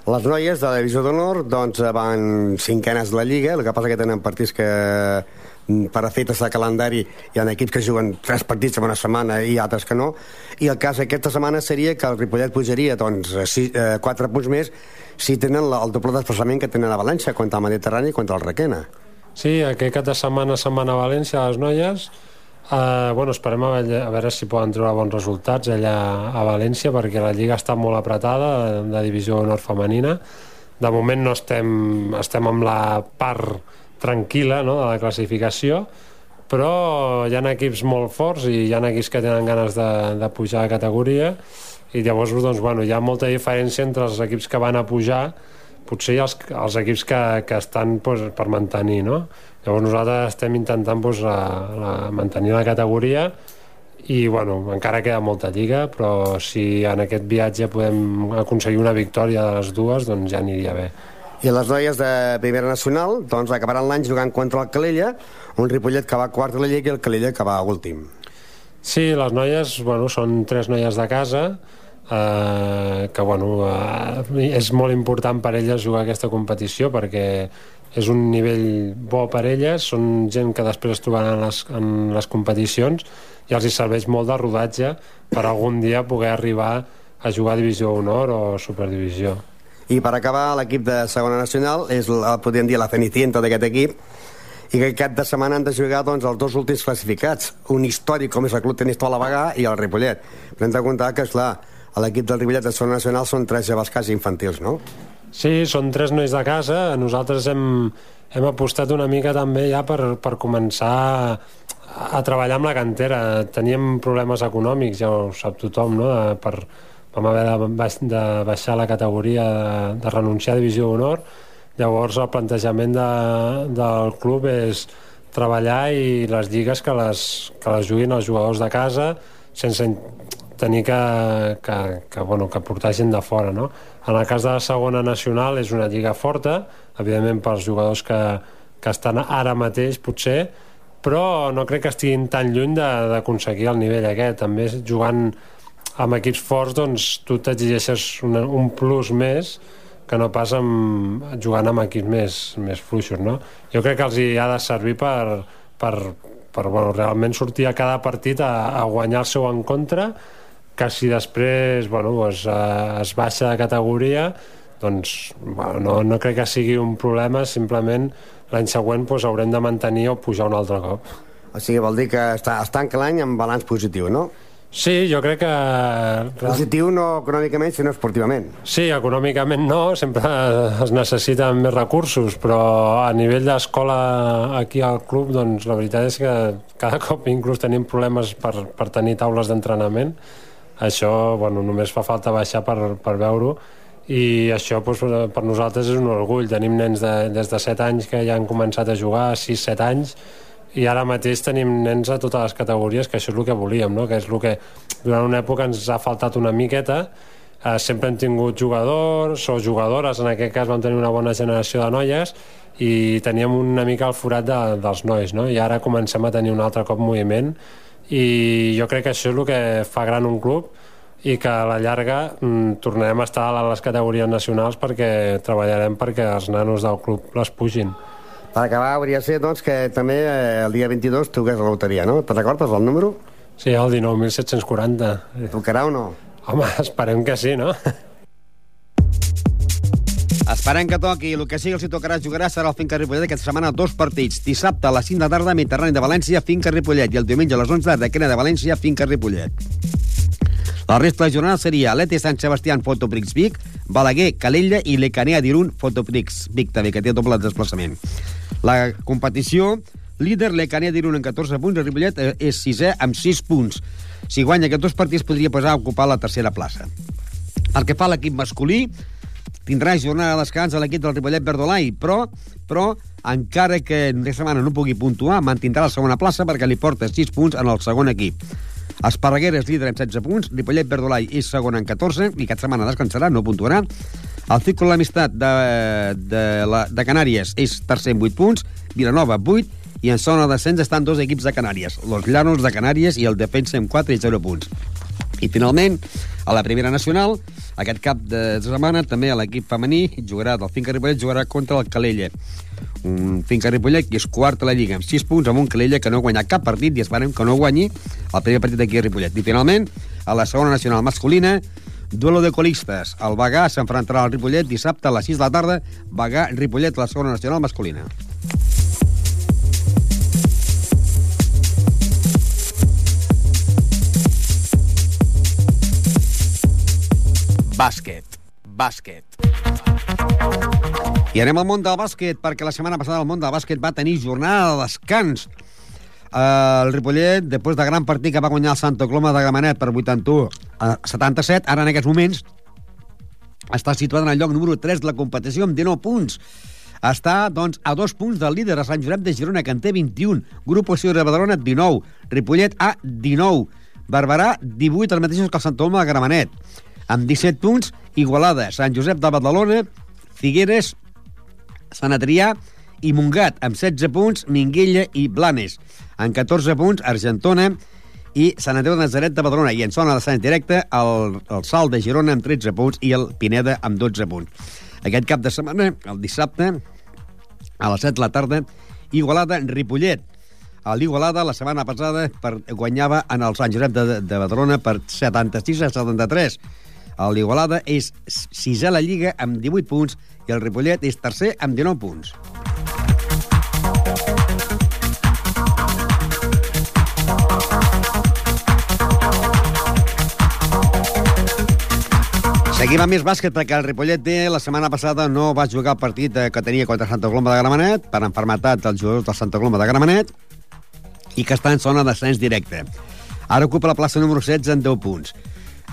Les noies de la divisió d'honor doncs, van cinquenes de la Lliga, el que passa que tenen partits que mm, per efectes de calendari hi ha equips que juguen tres partits en una setmana i altres que no. I el cas aquesta setmana seria que el Ripollet pujaria doncs, sis, eh, quatre punts més si tenen la, el doble desplaçament que tenen a València contra el Mediterrani i contra el Requena. Sí, aquest cap de setmana se'n van a València les noies Uh, bueno, esperem a, a veure si poden treure bons resultats allà a València perquè la Lliga està molt apretada de divisió nord femenina de moment no estem, estem amb la part tranquil·la no, de la classificació però hi ha equips molt forts i hi ha equips que tenen ganes de, de pujar a categoria i llavors doncs, bueno, hi ha molta diferència entre els equips que van a pujar potser els, els equips que, que estan doncs, per mantenir no? Llavors nosaltres estem intentant doncs, la, la, mantenir la categoria i bueno, encara queda molta lliga però si en aquest viatge podem aconseguir una victòria de les dues doncs ja aniria bé. I les noies de Primera Nacional doncs acabaran l'any jugant contra el Calella un Ripollet que va quart de la Lliga i el Calella que va últim. Sí, les noies bueno, són tres noies de casa eh, que bueno, eh, és molt important per elles jugar aquesta competició perquè és un nivell bo per elles, són gent que després es trobaran en les, en les competicions i els hi serveix molt de rodatge per algun dia poder arribar a jugar a Divisió Honor o Superdivisió. I per acabar, l'equip de segona nacional és, podríem dir, la cenicienta d'aquest equip, i que cap de setmana han de jugar doncs, els dos últims classificats, un històric com és el Club Tenis Tola Bagà i el Ripollet. Però hem de comptar que, esclar, a l'equip del Ripollet de segona nacional són tres joves quasi infantils, no? Sí, són tres nois de casa. Nosaltres hem, hem apostat una mica també ja per, per començar a treballar amb la cantera. Teníem problemes econòmics, ja ho sap tothom, no? De, per, vam haver de, de baixar la categoria, de, de renunciar a Divisió d'Honor. Llavors el plantejament de, del club és treballar i les lligues que les, que les juguin els jugadors de casa sense tenir que, que, que, bueno, que portar gent de fora. No? En el cas de la segona nacional és una lliga forta, evidentment pels jugadors que, que estan ara mateix potser, però no crec que estiguin tan lluny d'aconseguir el nivell aquest. També jugant amb equips forts doncs tu t'exigeixes un, un plus més que no pas amb, jugant amb equips més, més fluixos. No? Jo crec que els hi ha de servir per, per, per bueno, realment sortir a cada partit a, a guanyar el seu encontre que si després bueno, pues, eh, es baixa de categoria doncs bueno, no, no crec que sigui un problema simplement l'any següent pues, haurem de mantenir o pujar un altre cop o sigui, vol dir que està, es tanca l'any amb balanç positiu, no? Sí, jo crec que... Positiu no econòmicament, sinó esportivament. Sí, econòmicament no, sempre es necessiten més recursos, però a nivell d'escola aquí al club, doncs la veritat és que cada cop inclús tenim problemes per, per tenir taules d'entrenament això bueno, només fa falta baixar per, per veure-ho i això doncs, per nosaltres és un orgull tenim nens de, des de 7 anys que ja han començat a jugar, 6-7 anys i ara mateix tenim nens a totes les categories que això és el que volíem no? que és el que durant una època ens ha faltat una miqueta eh, sempre hem tingut jugadors o jugadores, en aquest cas vam tenir una bona generació de noies i teníem una mica el forat de, dels nois no? i ara comencem a tenir un altre cop moviment i jo crec que això és el que fa gran un club i que a la llarga mm, tornarem a estar a les categories nacionals perquè treballarem perquè els nanos del club les pugin. Per acabar, hauria de ser doncs, que també eh, el dia 22 toqués la loteria, no? Te recordes el número? Sí, el 19.740. Tocarà o no? Home, esperem que sí, no? Esperem que toqui. El que sigui els hi tocarà jugarà serà el Finca Ripollet aquesta setmana dos partits. Dissabte a les 5 de tarda, Mediterrani de València, Finca Ripollet. I el diumenge a les 11 de Quena de València, Finca Ripollet. La resta de la jornada seria Alete Sant Sebastián, Fotoprix Vic, Balaguer, Calella i Lecanea d'Irun, Fotoprix Vic, també, que té doble desplaçament. La competició, líder Lecanea d'Irun en 14 punts, el Ripollet eh, és sisè amb 6 punts. Si guanya aquests dos partits podria passar a ocupar la tercera plaça. El que fa l'equip masculí, tindrà jornada de descans a l'equip del Ripollet Verdolai, però, però encara que aquesta setmana no pugui puntuar, mantindrà la segona plaça perquè li porta 6 punts en el segon equip. Esparreguer és líder amb 16 punts, Ripollet Verdolai és segon en 14, i aquesta setmana descansarà, no puntuarà. El Círculo de l'Amistat de, de, la, de Canàries és tercer amb 8 punts, Vilanova 8, i en zona de descens estan dos equips de Canàries, los Llanos de Canàries i el Defensa amb 4 i 0 punts. I finalment, a la primera nacional, aquest cap de setmana també l'equip femení jugarà del Finca Ripollet jugarà contra el Calella. Un Finca Ripollet que és quart a la Lliga amb 6 punts amb un Calella que no ha guanyat cap partit i esperem que no guanyi el primer partit d'aquí a Ripollet. I finalment, a la segona nacional masculina, duelo de colistes. El Bagà s'enfrontarà al Ripollet dissabte a les 6 de la tarda. Bagà-Ripollet, la segona nacional masculina. Bàsquet. Bàsquet. I anem al món del bàsquet, perquè la setmana passada el món del bàsquet va tenir jornada de descans. Uh, el Ripollet, després de gran partit que va guanyar el Santa Coloma de Gramenet per 81 a 77, ara en aquests moments està situat en el lloc número 3 de la competició amb 19 punts. Està, doncs, a dos punts del líder, a Sant Josep de Girona, que en té 21. Grup Oció de Badalona, 19. Ripollet A, 19. Barberà, 18, els mateixos que el Santa Coloma de Gramenet. Amb 17 punts, Igualada, Sant Josep de Badalona, Figueres, Sant Adrià i Mungat, amb 16 punts, Minguella i Blanes. En 14 punts, Argentona i Sant Andreu de Nazaret de Badalona. I en zona de Sant directe, el, el Salt de Girona amb 13 punts i el Pineda amb 12 punts. Aquest cap de setmana, el dissabte, a les 7 de la tarda, Igualada, Ripollet. A l'Igualada, la setmana passada, per, guanyava en el Sant Josep de, de Badalona per 76 a 73. L'Igualada és sisè a la Lliga amb 18 punts i el Ripollet és tercer amb 19 punts. Seguim amb més bàsquet perquè el Ripollet D la setmana passada no va jugar el partit eh, que tenia contra Santa Coloma de Gramenet per enfermetat dels jugadors del Santa Coloma de Gramenet i que està en zona d'ascens directe. Ara ocupa la plaça número 16 en 10 punts.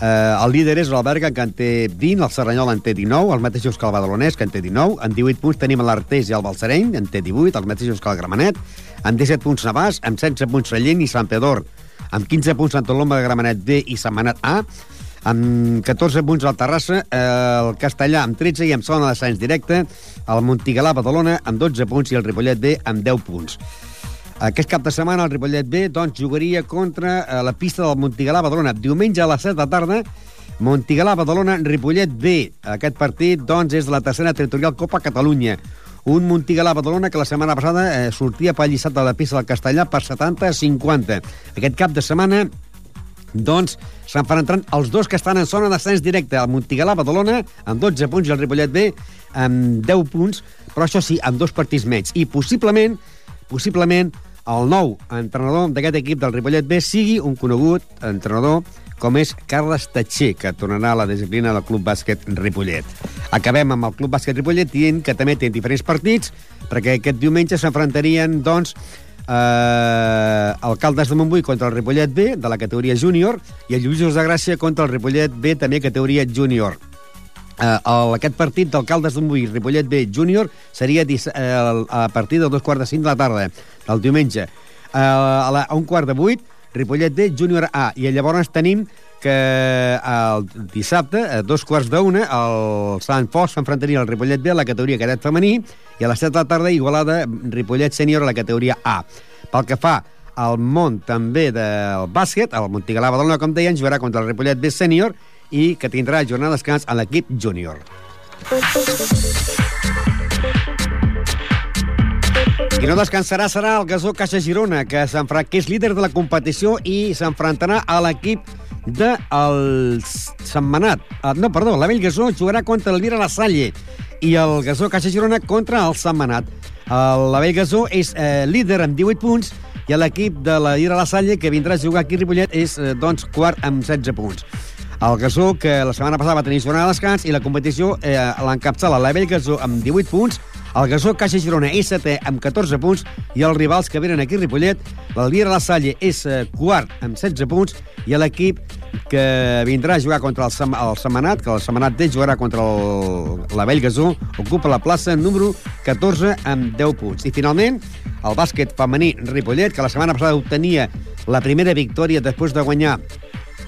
Eh, el líder és l'Alberga, que en té 20, el Serranyol en té 19, els mateixos que el Badalonès, que en té 19. En 18 punts tenim l'Artés i el Balsareny, en té 18, els mateixos que el Gramenet. En 17 punts Navàs, amb 16 punts Sallent i Sant Pedor. Amb 15 punts Sant Coloma de Gramenet B i Setmanat A. Amb 14 punts al Terrassa, eh, el Castellà amb 13 i amb zona de Sants directe, el Montigalà Badalona amb 12 punts i el Ripollet B amb 10 punts. Aquest cap de setmana el Ripollet B doncs, jugaria contra eh, la pista del Montigalà Badalona. Diumenge a les 7 de tarda, Montigalà Badalona, Ripollet B. Aquest partit doncs, és la tercera territorial Copa Catalunya. Un Montigalà Badalona que la setmana passada eh, sortia lliçat de la pista del Castellà per 70 a 50. Aquest cap de setmana doncs s'enfrontaran els dos que estan en zona d'ascens directe, el Montigalà Badalona amb 12 punts i el Ripollet B amb 10 punts, però això sí, amb dos partits menys. I possiblement, possiblement, el nou entrenador d'aquest equip del Ripollet B sigui un conegut entrenador com és Carles Tatxer, que tornarà a la disciplina del Club Bàsquet Ripollet. Acabem amb el Club Bàsquet Ripollet dient que també té diferents partits, perquè aquest diumenge s'enfrontarien, doncs, eh, el Caldes de Montbui contra el Ripollet B, de la categoria júnior, i el Lluïsos de Gràcia contra el Ripollet B, també categoria júnior. Eh, el, aquest partit del Caldes de Montbui Ripollet B júnior seria eh, a partir de dos quarts de cinc de la tarda, del diumenge. Eh, a, la, a un quart de vuit, Ripollet B júnior A, i llavors tenim que el dissabte, a dos quarts d'una, el Sant Fos s'enfrontaria al Ripollet B a la categoria cadet femení i a les 7 de la tarda Igualada Ripollet sènior a la categoria A. Pel que fa al món també del bàsquet, el Montigalà Badalona, com deien, jugarà contra el Ripollet B sènior i que tindrà jornada de descans a l'equip júnior. Qui no descansarà serà el Gasó Caixa Girona, que, que és líder de la competició i s'enfrontarà a l'equip de el Setmanat. Uh, no, perdó, la Vell Gasó jugarà contra el Vira La Salle i el Gasó Caixa Girona contra el Setmanat. Uh, la Vell Gasó és uh, líder amb 18 punts i l'equip de la Ira La Salle, que vindrà a jugar aquí a Ripollet, és uh, doncs, quart amb 16 punts. El Gasó, que la setmana passada va tenir jornada de descans, i la competició eh, l'encapçala la Vell Gasó amb 18 punts, el Gasó Caixa Girona és amb 14 punts i els rivals que venen aquí a Ripollet, l'Alvira La Salle és eh, quart amb 16 punts i l'equip que vindrà a jugar contra el, Sem el Semanat, que el Semanat D jugarà contra el, la Vell Gasó, ocupa la plaça número 14 amb 10 punts. I finalment, el bàsquet femení Ripollet, que la setmana passada obtenia la primera victòria després de guanyar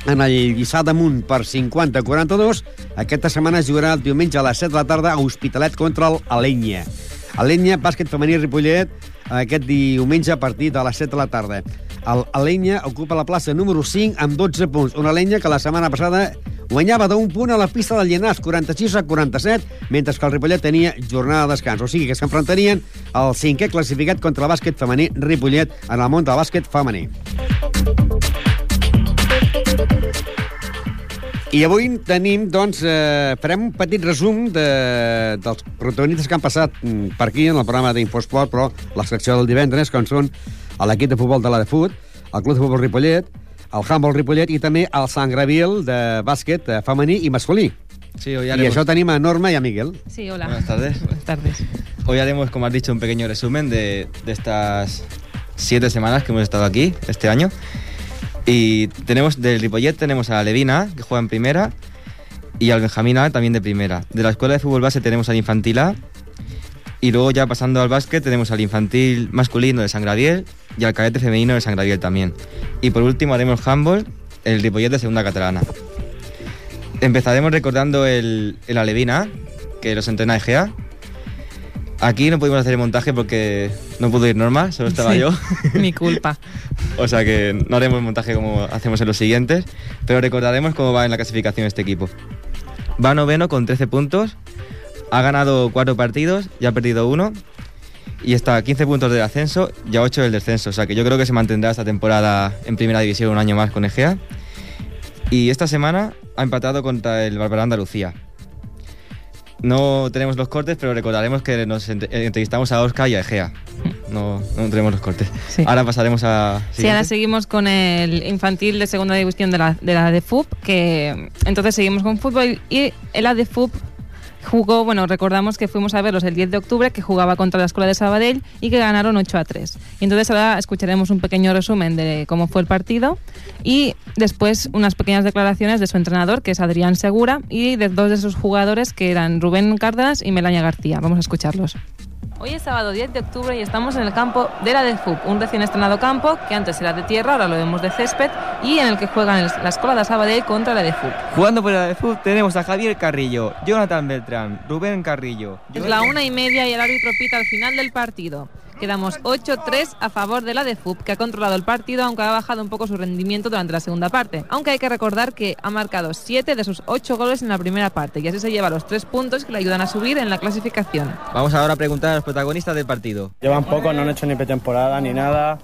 en el Lliçà damunt per 50-42. Aquesta setmana es jugarà el diumenge a les 7 de la tarda a Hospitalet contra el Alenya. Bàsquet femení Ripollet, aquest diumenge a partir de les 7 de la tarda. El Alenya ocupa la plaça número 5 amb 12 punts. Una Alenya que la setmana passada guanyava d'un punt a la pista del Llenàs, 46 a 47, mentre que el Ripollet tenia jornada de descans. O sigui que s'enfrontarien el cinquè classificat contra el bàsquet femení Ripollet en el món del bàsquet femení. I avui tenim, doncs, eh, farem un petit resum de, dels protagonistes que han passat mm, per aquí en el programa d'Infosport, però la secció del divendres, com són l'equip de futbol de la de Fut, el Club de Futbol Ripollet, el Handball Ripollet i també el Sant Gravil de bàsquet eh, femení i masculí. Sí, hoy I haremos... això tenim a Norma i a Miguel. Sí, hola. Buenas tardes. Buenas tardes. Hoy haremos, como has dicho, un pequeño resumen de, de estas siete semanas que hemos estado aquí este año. Y tenemos del Ripollet tenemos a Levina, que juega en primera, y al Benjamín A, también de primera. De la escuela de fútbol base tenemos al Infantil A, y luego ya pasando al básquet tenemos al Infantil masculino de San Gabriel y al cadete femenino de San Gabriel también. Y por último haremos handball, el Ripollet de segunda catalana. Empezaremos recordando el, el Alevina, que los entrena Egea. Aquí no pudimos hacer el montaje porque no pudo ir Norma, solo estaba Sí, yo. Mi culpa. O sea que no haremos el montaje como hacemos en los siguientes, pero recordaremos cómo va en la clasificación este equipo. Va noveno con 13 puntos, ha ganado 4 partidos y ha perdido uno, y está a 15 puntos del ascenso y a 8 del descenso. O sea que yo creo que se mantendrá esta temporada en primera división un año más con Egea. Y esta semana ha empatado contra el Barbará Andalucía. No tenemos los cortes, pero recordaremos que nos eh, entrevistamos a Oscar y a Egea. No, no tenemos los cortes. Sí. Ahora pasaremos a... Sí, ahora seguimos con el infantil de segunda división de la de, la de FUP, que entonces seguimos con fútbol y el ADFUP jugó, bueno, recordamos que fuimos a verlos el 10 de octubre, que jugaba contra la Escuela de Sabadell y que ganaron 8 a 3. Y entonces ahora escucharemos un pequeño resumen de cómo fue el partido y después unas pequeñas declaraciones de su entrenador, que es Adrián Segura, y de dos de sus jugadores, que eran Rubén Cárdenas y Melania García. Vamos a escucharlos. Hoy es sábado 10 de octubre y estamos en el campo de la DEFUP, un recién estrenado campo que antes era de tierra, ahora lo vemos de césped, y en el que juegan la Escuela de Sabadell contra la DEFUP. Jugando por la de fútbol tenemos a Javier Carrillo, Jonathan Beltrán, Rubén Carrillo. Es la una y media y el árbitro pita al final del partido. Quedamos 8-3 a favor de la DEFUP, que ha controlado el partido, aunque ha bajado un poco su rendimiento durante la segunda parte. Aunque hay que recordar que ha marcado 7 de sus 8 goles en la primera parte, y así se lleva los 3 puntos que le ayudan a subir en la clasificación. Vamos ahora a preguntar a los protagonistas del partido. Llevan poco, no han hecho ni pretemporada ni nada.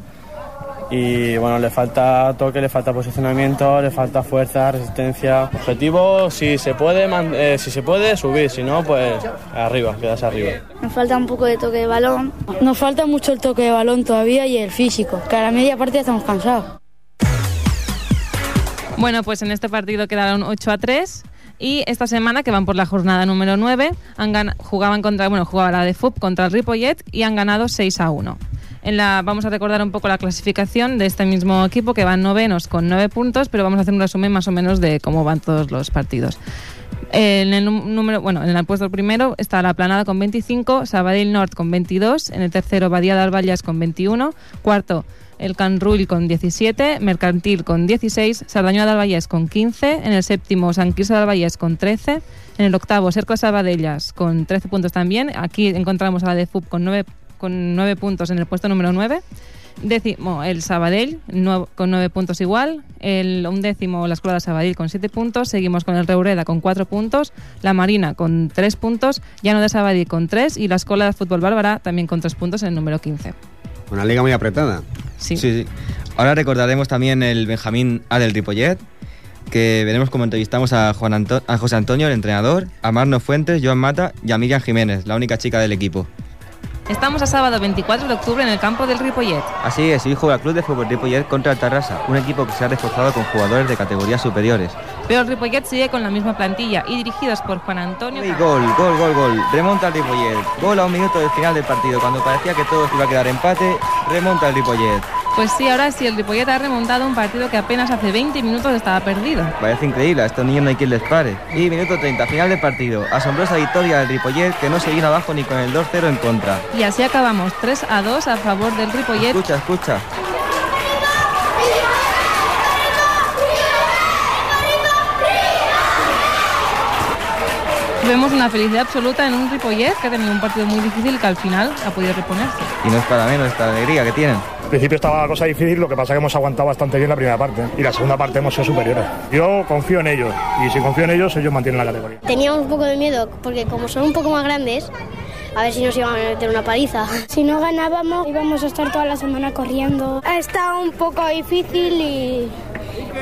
Y bueno, le falta toque, le falta posicionamiento, le falta fuerza, resistencia. Objetivo, si se puede, man- eh, si se puede subir, si no, pues arriba, quedarse arriba. Nos falta un poco de toque de balón. Nos falta mucho el toque de balón todavía y el físico, que a la media parte ya estamos cansados. Bueno, pues en este partido quedaron 8 a 3 y esta semana que van por la jornada número 9 han gan- jugaban contra, bueno, jugaba la de FUP contra el Ripollet y han ganado 6 a 1. En la, vamos a recordar un poco la clasificación de este mismo equipo que van novenos con 9 puntos, pero vamos a hacer un resumen más o menos de cómo van todos los partidos. En el número, bueno, en el puesto primero está la Planada con 25, Sabadell North con 22, en el tercero Badía de con 21, cuarto el Can Rull con 17, Mercantil con 16, Sardañola de Albayés con 15, en el séptimo San Quirze de Albayés con 13, en el octavo Cerco Sabadellas con 13 puntos también, aquí encontramos a la de FUP con 9, con 9 puntos en el puesto número 9, décimo el Sabadell con 9 puntos igual, el undécimo la Escuela de Sabadell con 7 puntos, seguimos con el Reureda con 4 puntos, la Marina con 3 puntos, Llano de Sabadell con 3 y la Escuela de Fútbol Bárbara también con 3 puntos en el número 15. Una liga muy apretada. Sí. Ahora recordaremos también el Benjamín A del Ripollet, que veremos cómo entrevistamos a, Juan Anto- a José Antonio, el entrenador, a Marno Fuentes, Joan Mata y a Miriam Jiménez, la única chica del equipo. Estamos a sábado 24 de octubre en el campo del Ripollet. Así es, hoy juega el Club de Fútbol Ripollet contra el Tarrasa, un equipo que se ha reforzado con jugadores de categorías superiores. Pero el Ripollet sigue con la misma plantilla y dirigidos por Juan Antonio. Y gol, gol, gol, gol. Remonta el Ripollet. Gol a un minuto del final del partido. Cuando parecía que todo iba a quedar empate, remonta el Ripollet. Pues sí, ahora sí, el Ripollet ha remontado un partido que apenas hace 20 minutos estaba perdido. Parece increíble, a estos niños no hay quien les pare. Y minuto 30, final del partido. Asombrosa victoria del Ripollet que no se vino abajo ni con el 2-0 en contra. Y así acabamos 3 a 2 a favor del Ripollet. Escucha, escucha. Vemos una felicidad absoluta en un Ripollet que ha tenido un partido muy difícil que al final ha podido reponerse. Y no es para menos esta alegría que tienen. Al principio estaba la cosa difícil, lo que pasa es que hemos aguantado bastante bien la primera parte y la segunda parte hemos sido superiores. Yo confío en ellos y si confío en ellos, ellos mantienen la categoría. Teníamos un poco de miedo porque como son un poco más grandes, a ver si nos iban a meter una paliza. Si no ganábamos, íbamos a estar toda la semana corriendo. Ha estado un poco difícil y,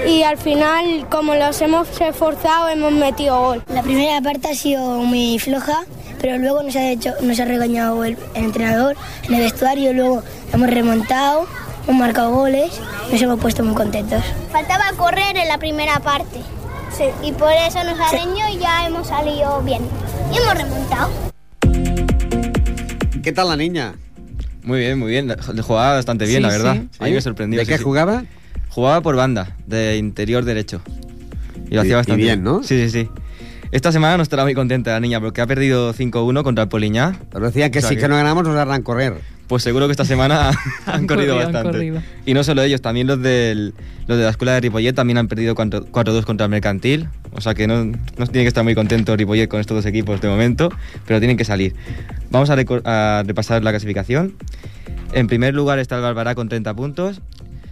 y al final, como los hemos esforzado, hemos metido gol. La primera parte ha sido muy floja, pero luego nos ha, hecho, nos ha regañado el, el entrenador en el vestuario, luego hemos remontado, hemos marcado goles, nos hemos puesto muy contentos. Faltaba correr en la primera parte. Sí. Y por eso nos arañó y ya hemos salido bien. Y hemos remontado. ¿Qué tal la niña? Muy bien, muy bien. Le jugaba bastante bien, Sí, la verdad. sí. A mí me sorprendió. ¿De sí, qué sí. jugaba? Jugaba por banda, de interior derecho. Y lo Y- hacía y bastante bien, ¿no? Sí, sí, sí. Esta semana no estará muy contenta la niña porque ha perdido 5-1 contra el Poliñá. Pero decía que O sea si que no ganamos nos harán correr. Pues seguro que esta semana han, corrido corrido, han bastante. corrido. Y no solo ellos, también los, del, los de la escuela de Ripollet también han perdido 4 4-2 contra el Mercantil. O sea que no, no tiene que estar muy contento Ripollet con estos dos equipos de momento, pero tienen que salir. Vamos a, a repasar la clasificación. En primer lugar está el Barbará con 30 puntos.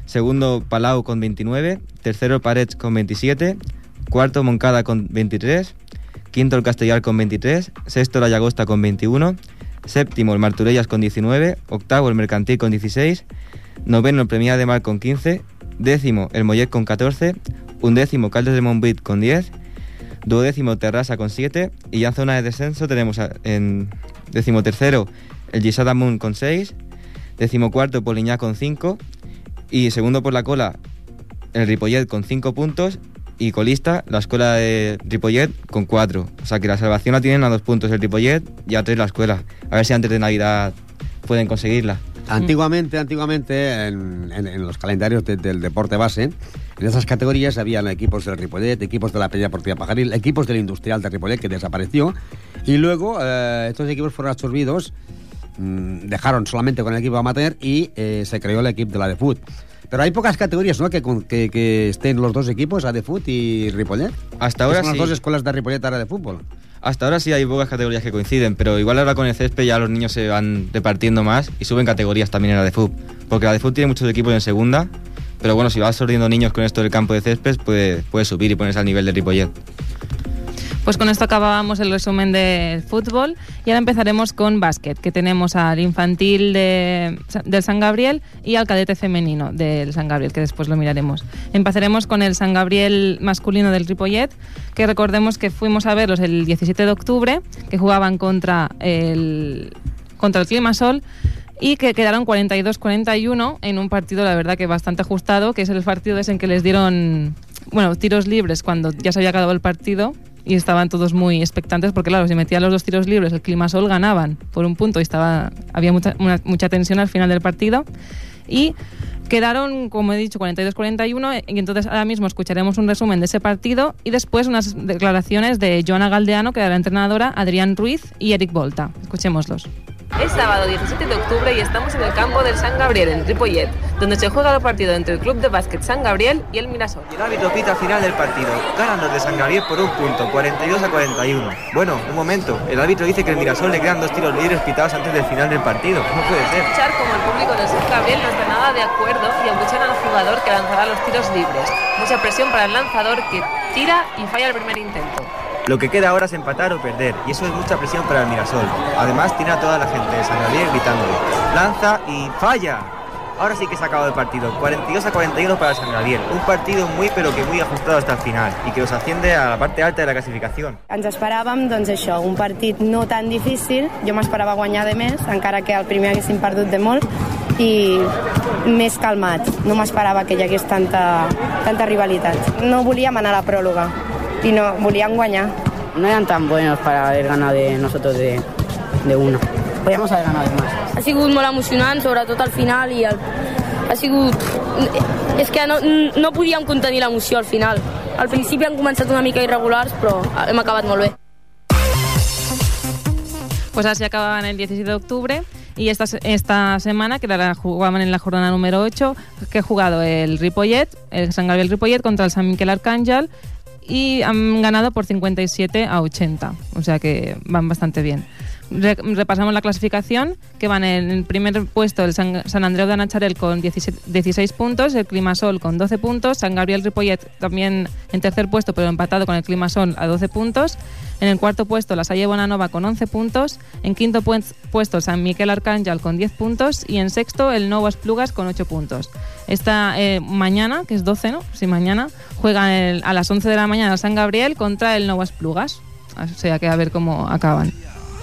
Segundo, Palau con 29. Tercero, Parets con 27. Cuarto, Moncada con 23. Quinto, el Castellar con 23. Sexto, la Llagosta con 21. Séptimo, el Marturellas con 19. Octavo, el Mercantil con 16. Noveno, el Premia de Mar con 15. Décimo, el Mollet con 14. Undécimo, Caldes de Montbit con 10. Duodécimo, Terrassa con 7. Y ya en zona de descenso tenemos en decimotercero el Gisada Moon con 6. Decimocuarto, Poliñá con 5. Y segundo por la cola, el Ripollet con 5 puntos. Y colista, la escuela de Ripollet con 4. O sea que la salvación la tienen a 2 puntos el Ripollet y a 3 la escuela. A ver si antes de Navidad pueden conseguirla. Antiguamente, antiguamente, en, en- los calendarios de- del deporte base, en esas categorías habían equipos del Ripollet, equipos de la Peña Deportiva Pajaril, equipos del Industrial de Ripollet, que desapareció, y luego eh, estos equipos fueron absorbidos, dejaron solamente con el equipo amateur y eh, se creó el equipo de la de Foot. Pero hay pocas categorías, ¿no?, que, que, que estén los dos equipos, a de Foot y Ripollet. Hasta ahora son sí. las dos escuelas de Ripollet ahora de fútbol. Hasta ahora sí hay pocas categorías que coinciden, pero igual ahora con el césped ya los niños se van repartiendo más y suben categorías también en la de fútbol. Porque la de fútbol tiene muchos equipos en segunda, pero bueno, si vas sordiendo niños con esto del campo de césped, puede, puede subir y ponerse al nivel de Ripollet. Pues con esto acabábamos el resumen del fútbol y ahora empezaremos con básquet, que tenemos al infantil de- del San Gabriel y al cadete femenino del San Gabriel, que después lo miraremos. Empezaremos con el San Gabriel masculino del Ripollet, que recordemos que fuimos a verlos el 17 de octubre, que jugaban contra el, contra el Climasol y que quedaron 42-41 en un partido, la verdad, que bastante ajustado, que es el partido en que les dieron, bueno, tiros libres cuando ya se había acabado el partido y estaban todos muy expectantes porque, claro, si metían los dos tiros libres, el Climasol ganaban por un punto y estaba, había mucha, mucha tensión al final del partido. Y quedaron, como he dicho, 42-41 y entonces ahora mismo escucharemos un resumen de ese partido y después unas declaraciones de Joana Galdeano, que era la entrenadora, Adrián Ruiz y Eric Volta. Escuchémoslos. Es sábado 17 de octubre y estamos en el campo del San Gabriel, en Ripollet, donde se juega el partido entre el Club de Básquet San Gabriel y el Mirasol. El árbitro pita al final del partido. Ganan los de San Gabriel por un punto, 42 a 41. Bueno, un momento. El árbitro dice que el Mirasol le quedan dos tiros libres pitados antes del final del partido. No puede ser. Escuchar como el público del San Gabriel no está nada de acuerdo y abuchan al jugador que lanzará los tiros libres. Mucha presión para el lanzador que tira y falla el primer intento. Lo que queda ahora es empatar o perder, y eso es mucha presión para el Mirasol. Además, tiene a toda la gente de San Gabriel gritándole: ¡Lanza y falla! Ahora sí que se ha acabado el partido, 42 a 41 para San Gabriel. Un partido muy pero que muy ajustado hasta el final y que los asciende a la parte alta de la clasificación. Ens esperàvem, doncs això, un partit no tan difícil. Jo m'esperava guanyar de més, encara que el primer haguéssim perdut de molt, i més calmat. No m'esperava que hi hagués tanta, tanta rivalitat. No volíem anar a la pròrroga i no, volíem guanyar. No eran tan buenos para haber ganado de nosotros de, de uno. Podríamos haber ganado de más. Ha sigut molt emocionant, sobretot al final, i el, ha sigut... És que no, no podíem contenir l'emoció al final. Al principi han començat una mica irregulars, però hem acabat molt bé. Pues así acababan el 17 de octubre y esta, esta semana, que la jugaban en la jornada número 8, que ha jugado el Ripollet, el San Gabriel Ripollet contra el San Miquel Arcángel y han ganado por 57 a 80, o sea que van bastante bien. Re- repasamos la clasificación, que van en el primer puesto el San, San Andreu de Nacharel con 17 16 puntos, el Climasol con 12 puntos, San Gabriel Ripollet también en tercer puesto, pero empatado con el Climasol a 12 puntos, en el cuarto puesto la Salle Bonanova con 11 puntos, en quinto pues- puesto San Miquel Arcángel con 10 puntos y en sexto el Novas Plugas con 8 puntos. Esta eh, mañana, que es 12, ¿no? Sí, mañana, juegan a las 11 de la mañana San Gabriel contra el Novas Plugas. O sea que a ver cómo acaban.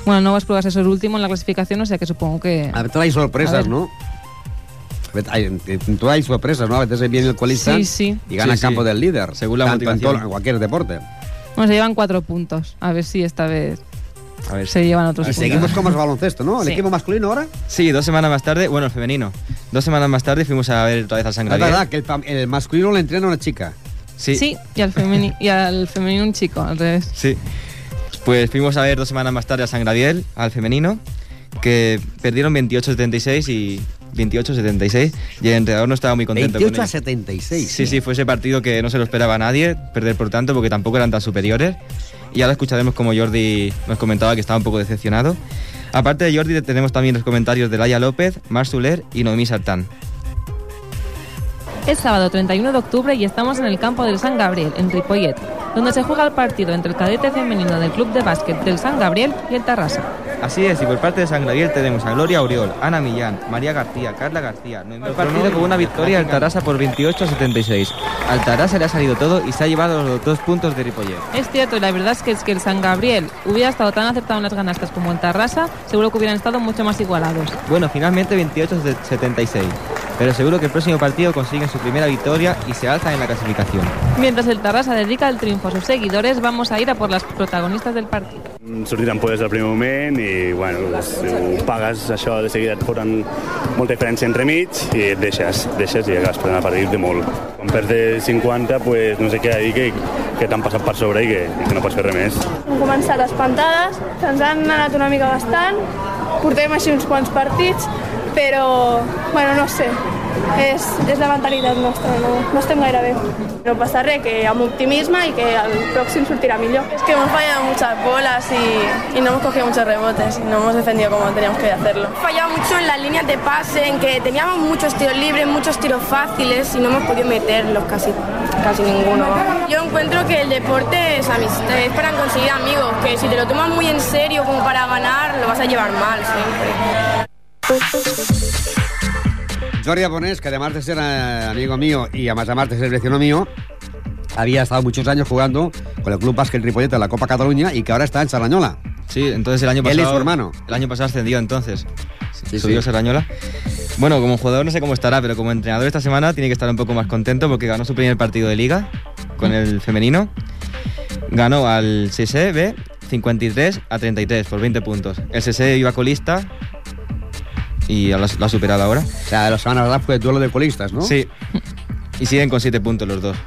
Bueno, Novas Plugas es el último en la clasificación, o sea que supongo que... A veces hay sorpresas. ¿no? A veces Hay, hay sorpresas, ¿no? A veces viene el colista Sí, sí. y gana Sí, el campo del líder. Según la tanto en, motivación. todo- en cualquier deporte. Bueno, se llevan cuatro puntos. A ver si esta vez A ver, se llevan otros Y puntos. seguimos con más baloncesto, ¿no? El Sí. equipo masculino ahora. Sí, dos semanas más tarde, bueno, el femenino. Dos semanas más tarde fuimos a ver otra vez al San Es verdad que el, masculino le entrena una chica. Sí. Sí, y al, femeni- y al femenino un chico, al revés. Sí. Pues fuimos a ver dos semanas más tarde al San Gabriel, al femenino, que perdieron 28-76 y 28-76 y el entrenador no estaba muy contento 28 con a ello. 76. Sí, sí, fue ese partido que no se lo esperaba a nadie, perder por tanto, porque tampoco eran tan superiores. Y ahora escucharemos como Jordi nos comentaba que estaba un poco decepcionado. Aparte de Jordi, tenemos también los comentarios de Laia López, Mar Soler y Noemí Sartán. Es sábado 31 de octubre y estamos en el campo del San Gabriel, en Ripollet, donde se juega el partido entre el cadete femenino del Club de Básquet del San Gabriel y el Tarrasa. Así es, y por parte de San Gabriel tenemos a Gloria Oriol, Ana Millán, María García, Carla García. El partido con una victoria al Tarasa por 28 a 76. Al Tarasa le ha salido todo y se ha llevado los dos puntos de Ripollet. Es cierto, y la verdad es que, es que el San Gabriel hubiera estado tan acertado en las ganastas como el Tarrasa, seguro que hubieran estado mucho más igualados. Bueno, finalmente 28 a 76. Pero seguro que el próximo partido consiguen su primera victoria y se alzan en la clasificación. Mientras el Tarrasa dedica el triunfo a sus seguidores, vamos a ir a por las protagonistas del partido. sortir podes al primer moment i bueno, doncs, ho pagues això de seguida et foren molta diferència entremig i et deixes, deixes i acabes perdent el partit de molt. Quan perds de 50, pues, no sé què dir que, que t'han passat per sobre i que, i que no pots fer res més. Hem començat espantades, se'ns han anat una mica bastant, portem així uns quants partits, però, bueno, no sé, és, és la mentalitat nostra, no, no estem gaire bé. No passa res, que amb optimisme i que el pròxim sortirà millor. Es que hemos fallado muchas bolas y, y no hemos cogido muchos rebotes y no hemos defendido como teníamos que hacerlo. fallado mucho en las líneas de pase, en que teníamos muchos tiros libres, muchos tiros fáciles y no hemos podido meterlos casi, casi ninguno. Yo encuentro que el deporte es amistad, es para conseguir amigos, que si te lo tomas muy en serio como para ganar, lo vas a llevar mal siempre. Jordi Abonés, que además de ser eh, amigo mío y además, además de ser vecino mío, había estado muchos años jugando con el Club Básquet Ripollet en la Copa Cataluña y que ahora está en Sarrañola. Sí, entonces el año Él y pasado. su hermano. El año pasado ascendió entonces. Sí, Subió sí. Serrañola. Bueno, como jugador no sé cómo estará, pero como entrenador esta semana tiene que estar un poco más contento porque ganó su primer partido de liga con el femenino. Ganó al CSB 53 a 33 por 20 puntos. El CSB iba colista y lo ha superado ahora. O sea, la semana pasada fue duelo de colistas, ¿no? Sí. Y siguen con 7 puntos los dos.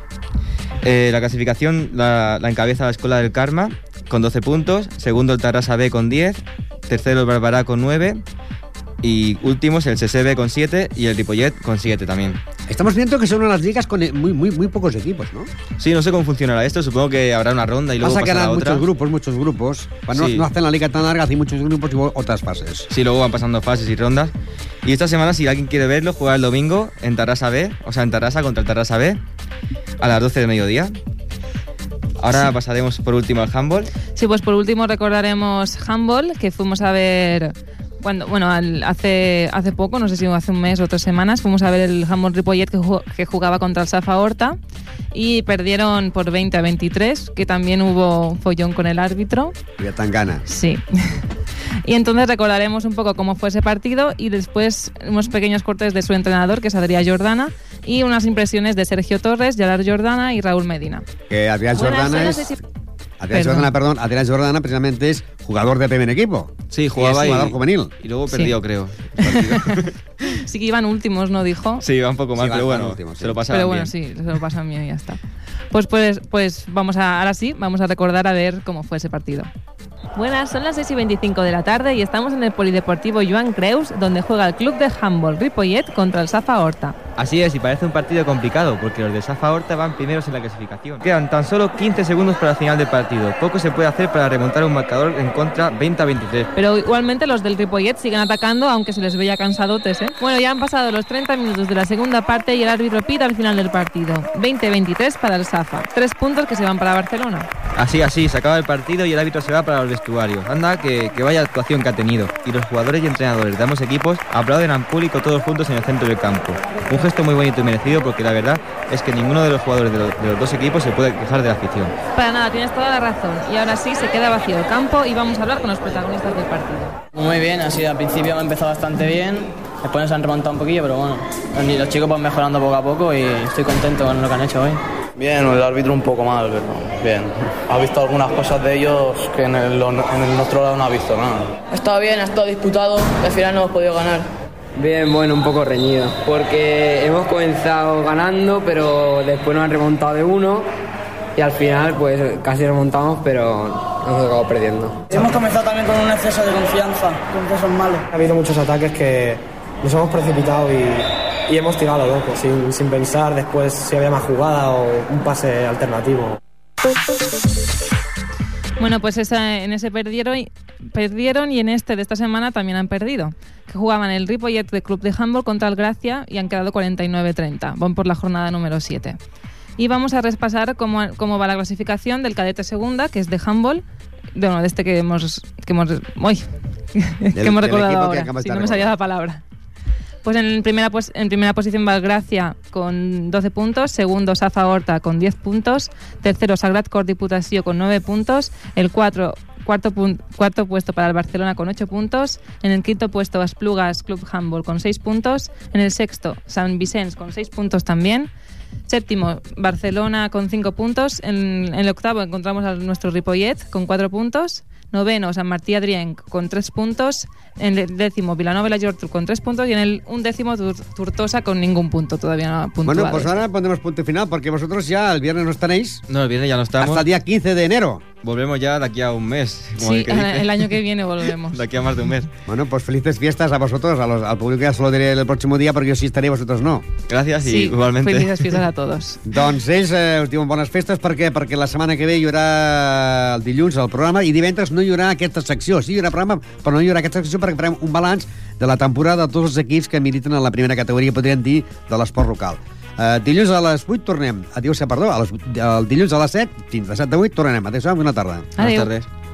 Eh, la clasificación la, la encabeza la Escuela del Karma con 12 puntos. Segundo el Tarrasa B con 10. Tercero el Barbará con 9. Y últimos el CSB con 7 y el Ripollet con 7 también. Estamos viendo que son unas ligas con eh, muy, muy, muy pocos equipos, ¿no? Sí, no sé cómo funcionará esto. Supongo que habrá una ronda y luego Pasa que pasará harán otra. muchos grupos, muchos grupos. Para no, Sí. no hacen la liga tan larga, hacen muchos grupos y otras fases. Sí, luego van pasando fases y rondas. Y esta semana, si alguien quiere verlo, juega el domingo en Tarrasa B, o sea, en Tarrasa contra el Tarrasa B, a las 12 de mediodía. Ahora pasaremos por último al handball. Sí, pues por último recordaremos handball, que fuimos a ver cuando, bueno, al- hace, hace poco, no sé si hace un mes o tres semanas, fuimos a ver el handball Ripollet que, que jugaba contra el Safa Horta y perdieron por 20 a 23, que también hubo follón con el árbitro. Ya tan gana. Sí. Y entonces recordaremos un poco cómo fue ese partido y después unos pequeños cortes de su entrenador, que es Adrián Jordana, y unas impresiones de Sergio Torres, Gerard Jordana y Raúl Medina. Que Adrián Jordana no es... sé si- Adrián Perdón. Jordana, perdón, Adrián Jordana precisamente es jugador de primer equipo. Sí, jugaba y y, es jugador juvenil. y luego Sí. perdió, creo. Sí que iban últimos, ¿no? Dijo. Sí, va un poco mal, Sí, pero van bueno, últimos, sí. se lo pasaron Pero bueno, bien. sí, se lo pasan bien y ya está. Pues, pues, pues vamos a, ahora sí, vamos a recordar a ver cómo fue ese partido. Buenas, son las 6 y 25 de la tarde y estamos en el Polideportivo Joan Creus, donde juega el club de handball Ripollet contra el Safa Horta. Así es, y parece un partido complicado, porque los de Safa Horta van primeros en la clasificación. Quedan tan solo 15 segundos para el final del partido. Poco se puede hacer para remontar un marcador en contra 20 a 23. Pero igualmente los del Ripollet siguen atacando, aunque se les veía cansadotes. ¿eh? Bueno, ya han pasado los 30 minutos de la segunda parte y el árbitro pita al final del partido. 20-23 para el Safa. Tres puntos que se van para Barcelona. Así, así, se acaba el partido y el árbitro se va para los vestuarios. Anda, que, que vaya actuación que ha tenido. Y los jugadores y entrenadores de ambos equipos aplauden al público todos juntos en el centro del campo. Un gesto muy bonito y merecido porque la verdad es que ninguno de los jugadores de, lo- de los dos equipos se puede quejar de la afición. Para nada, tienes toda la razón. Y ahora sí, se queda vacío el campo y vamos a hablar con los protagonistas del partido. Muy bien, así al principio hemos empezado bastante bien, después nos han remontado un poquillo, pero bueno, los chicos van mejorando poco a poco y estoy contento con lo que han hecho hoy. Bien, el árbitro un poco mal, pero bien. Ha visto algunas cosas de ellos que en el, en el nuestro lado no ha visto nada. Ha estado bien, ha estado disputado y al final no hemos podido ganar. Bien, bueno, un poco reñido, porque hemos comenzado ganando, pero después nos han remontado de uno y al final pues casi remontamos, pero hemos acabado perdiendo. Hemos comenzado también con un exceso de confianza, con cosas malos. Ha habido muchos ataques que nos hemos precipitado y, y hemos tirado loco, sin, sin pensar después si había más jugada o un pase alternativo. Bueno, pues esa- en ese perdieron y, perdieron y en este de esta semana también han perdido. Que jugaban el Ripollet de Club de Handball contra el Gracia y han quedado 49-30. Van por la jornada número 7. Y vamos a repasar cómo, cómo va la clasificación del cadete segunda, que es de handball. De, bueno, de este que hemos, que hemos, uy, que Del- hemos recordado que ahora. acabas Si no me salía la palabra. Pues en primera, pues, en primera posición va el Gracia con 12 puntos, segundo Safa Horta con 10 puntos, tercero Sagrat Cor Diputació con 9 puntos, el 4 cuarto, cuarto puesto para el Barcelona con 8 puntos, en el quinto puesto Esplugas Club Handball con 6 puntos, en el sexto San Vicens con 6 puntos también, séptimo Barcelona con 5 puntos, en, en el octavo encontramos a nuestro Ripollet con 4 puntos, noveno San Martí Adrien con 3 puntos, en el décimo Vilanova y la Geltrú con 3 puntos y en el undécimo Tur- Tortosa con ningún punto todavía no puntuado. Bueno, pues ahora pondremos punto final porque vosotros ya el viernes no estaréis. No, el viernes ya no estamos. Hasta el día 15 de enero. Volvemos ya de aquí a un mes. como Sí, el que dice. el año que viene volvemos. De aquí a más de un mes. Bueno, pues felices fiestas a vosotros, a los- al público ya se lo diré el próximo día porque yo sí estaré vosotros no. Gracias Sí, felices fiestas a todos. Doncs ells eh, us diuen bones festes perquè perquè la setmana que ve hi haurà el dilluns el programa i divendres no hi haurà aquesta secció. Sí, hi haurà programa, però no hi haurà aquesta secció perquè farem un balanç de la temporada de tots els equips que militen en la primera categoria, podríem dir, de l'esport local. Uh, dilluns a les 8 tornem. Adiós, perdó, a les, el dilluns a les 7, fins a 7 de 8 tornem. Adéu, bona tarda. Adéu. Buenas tardes.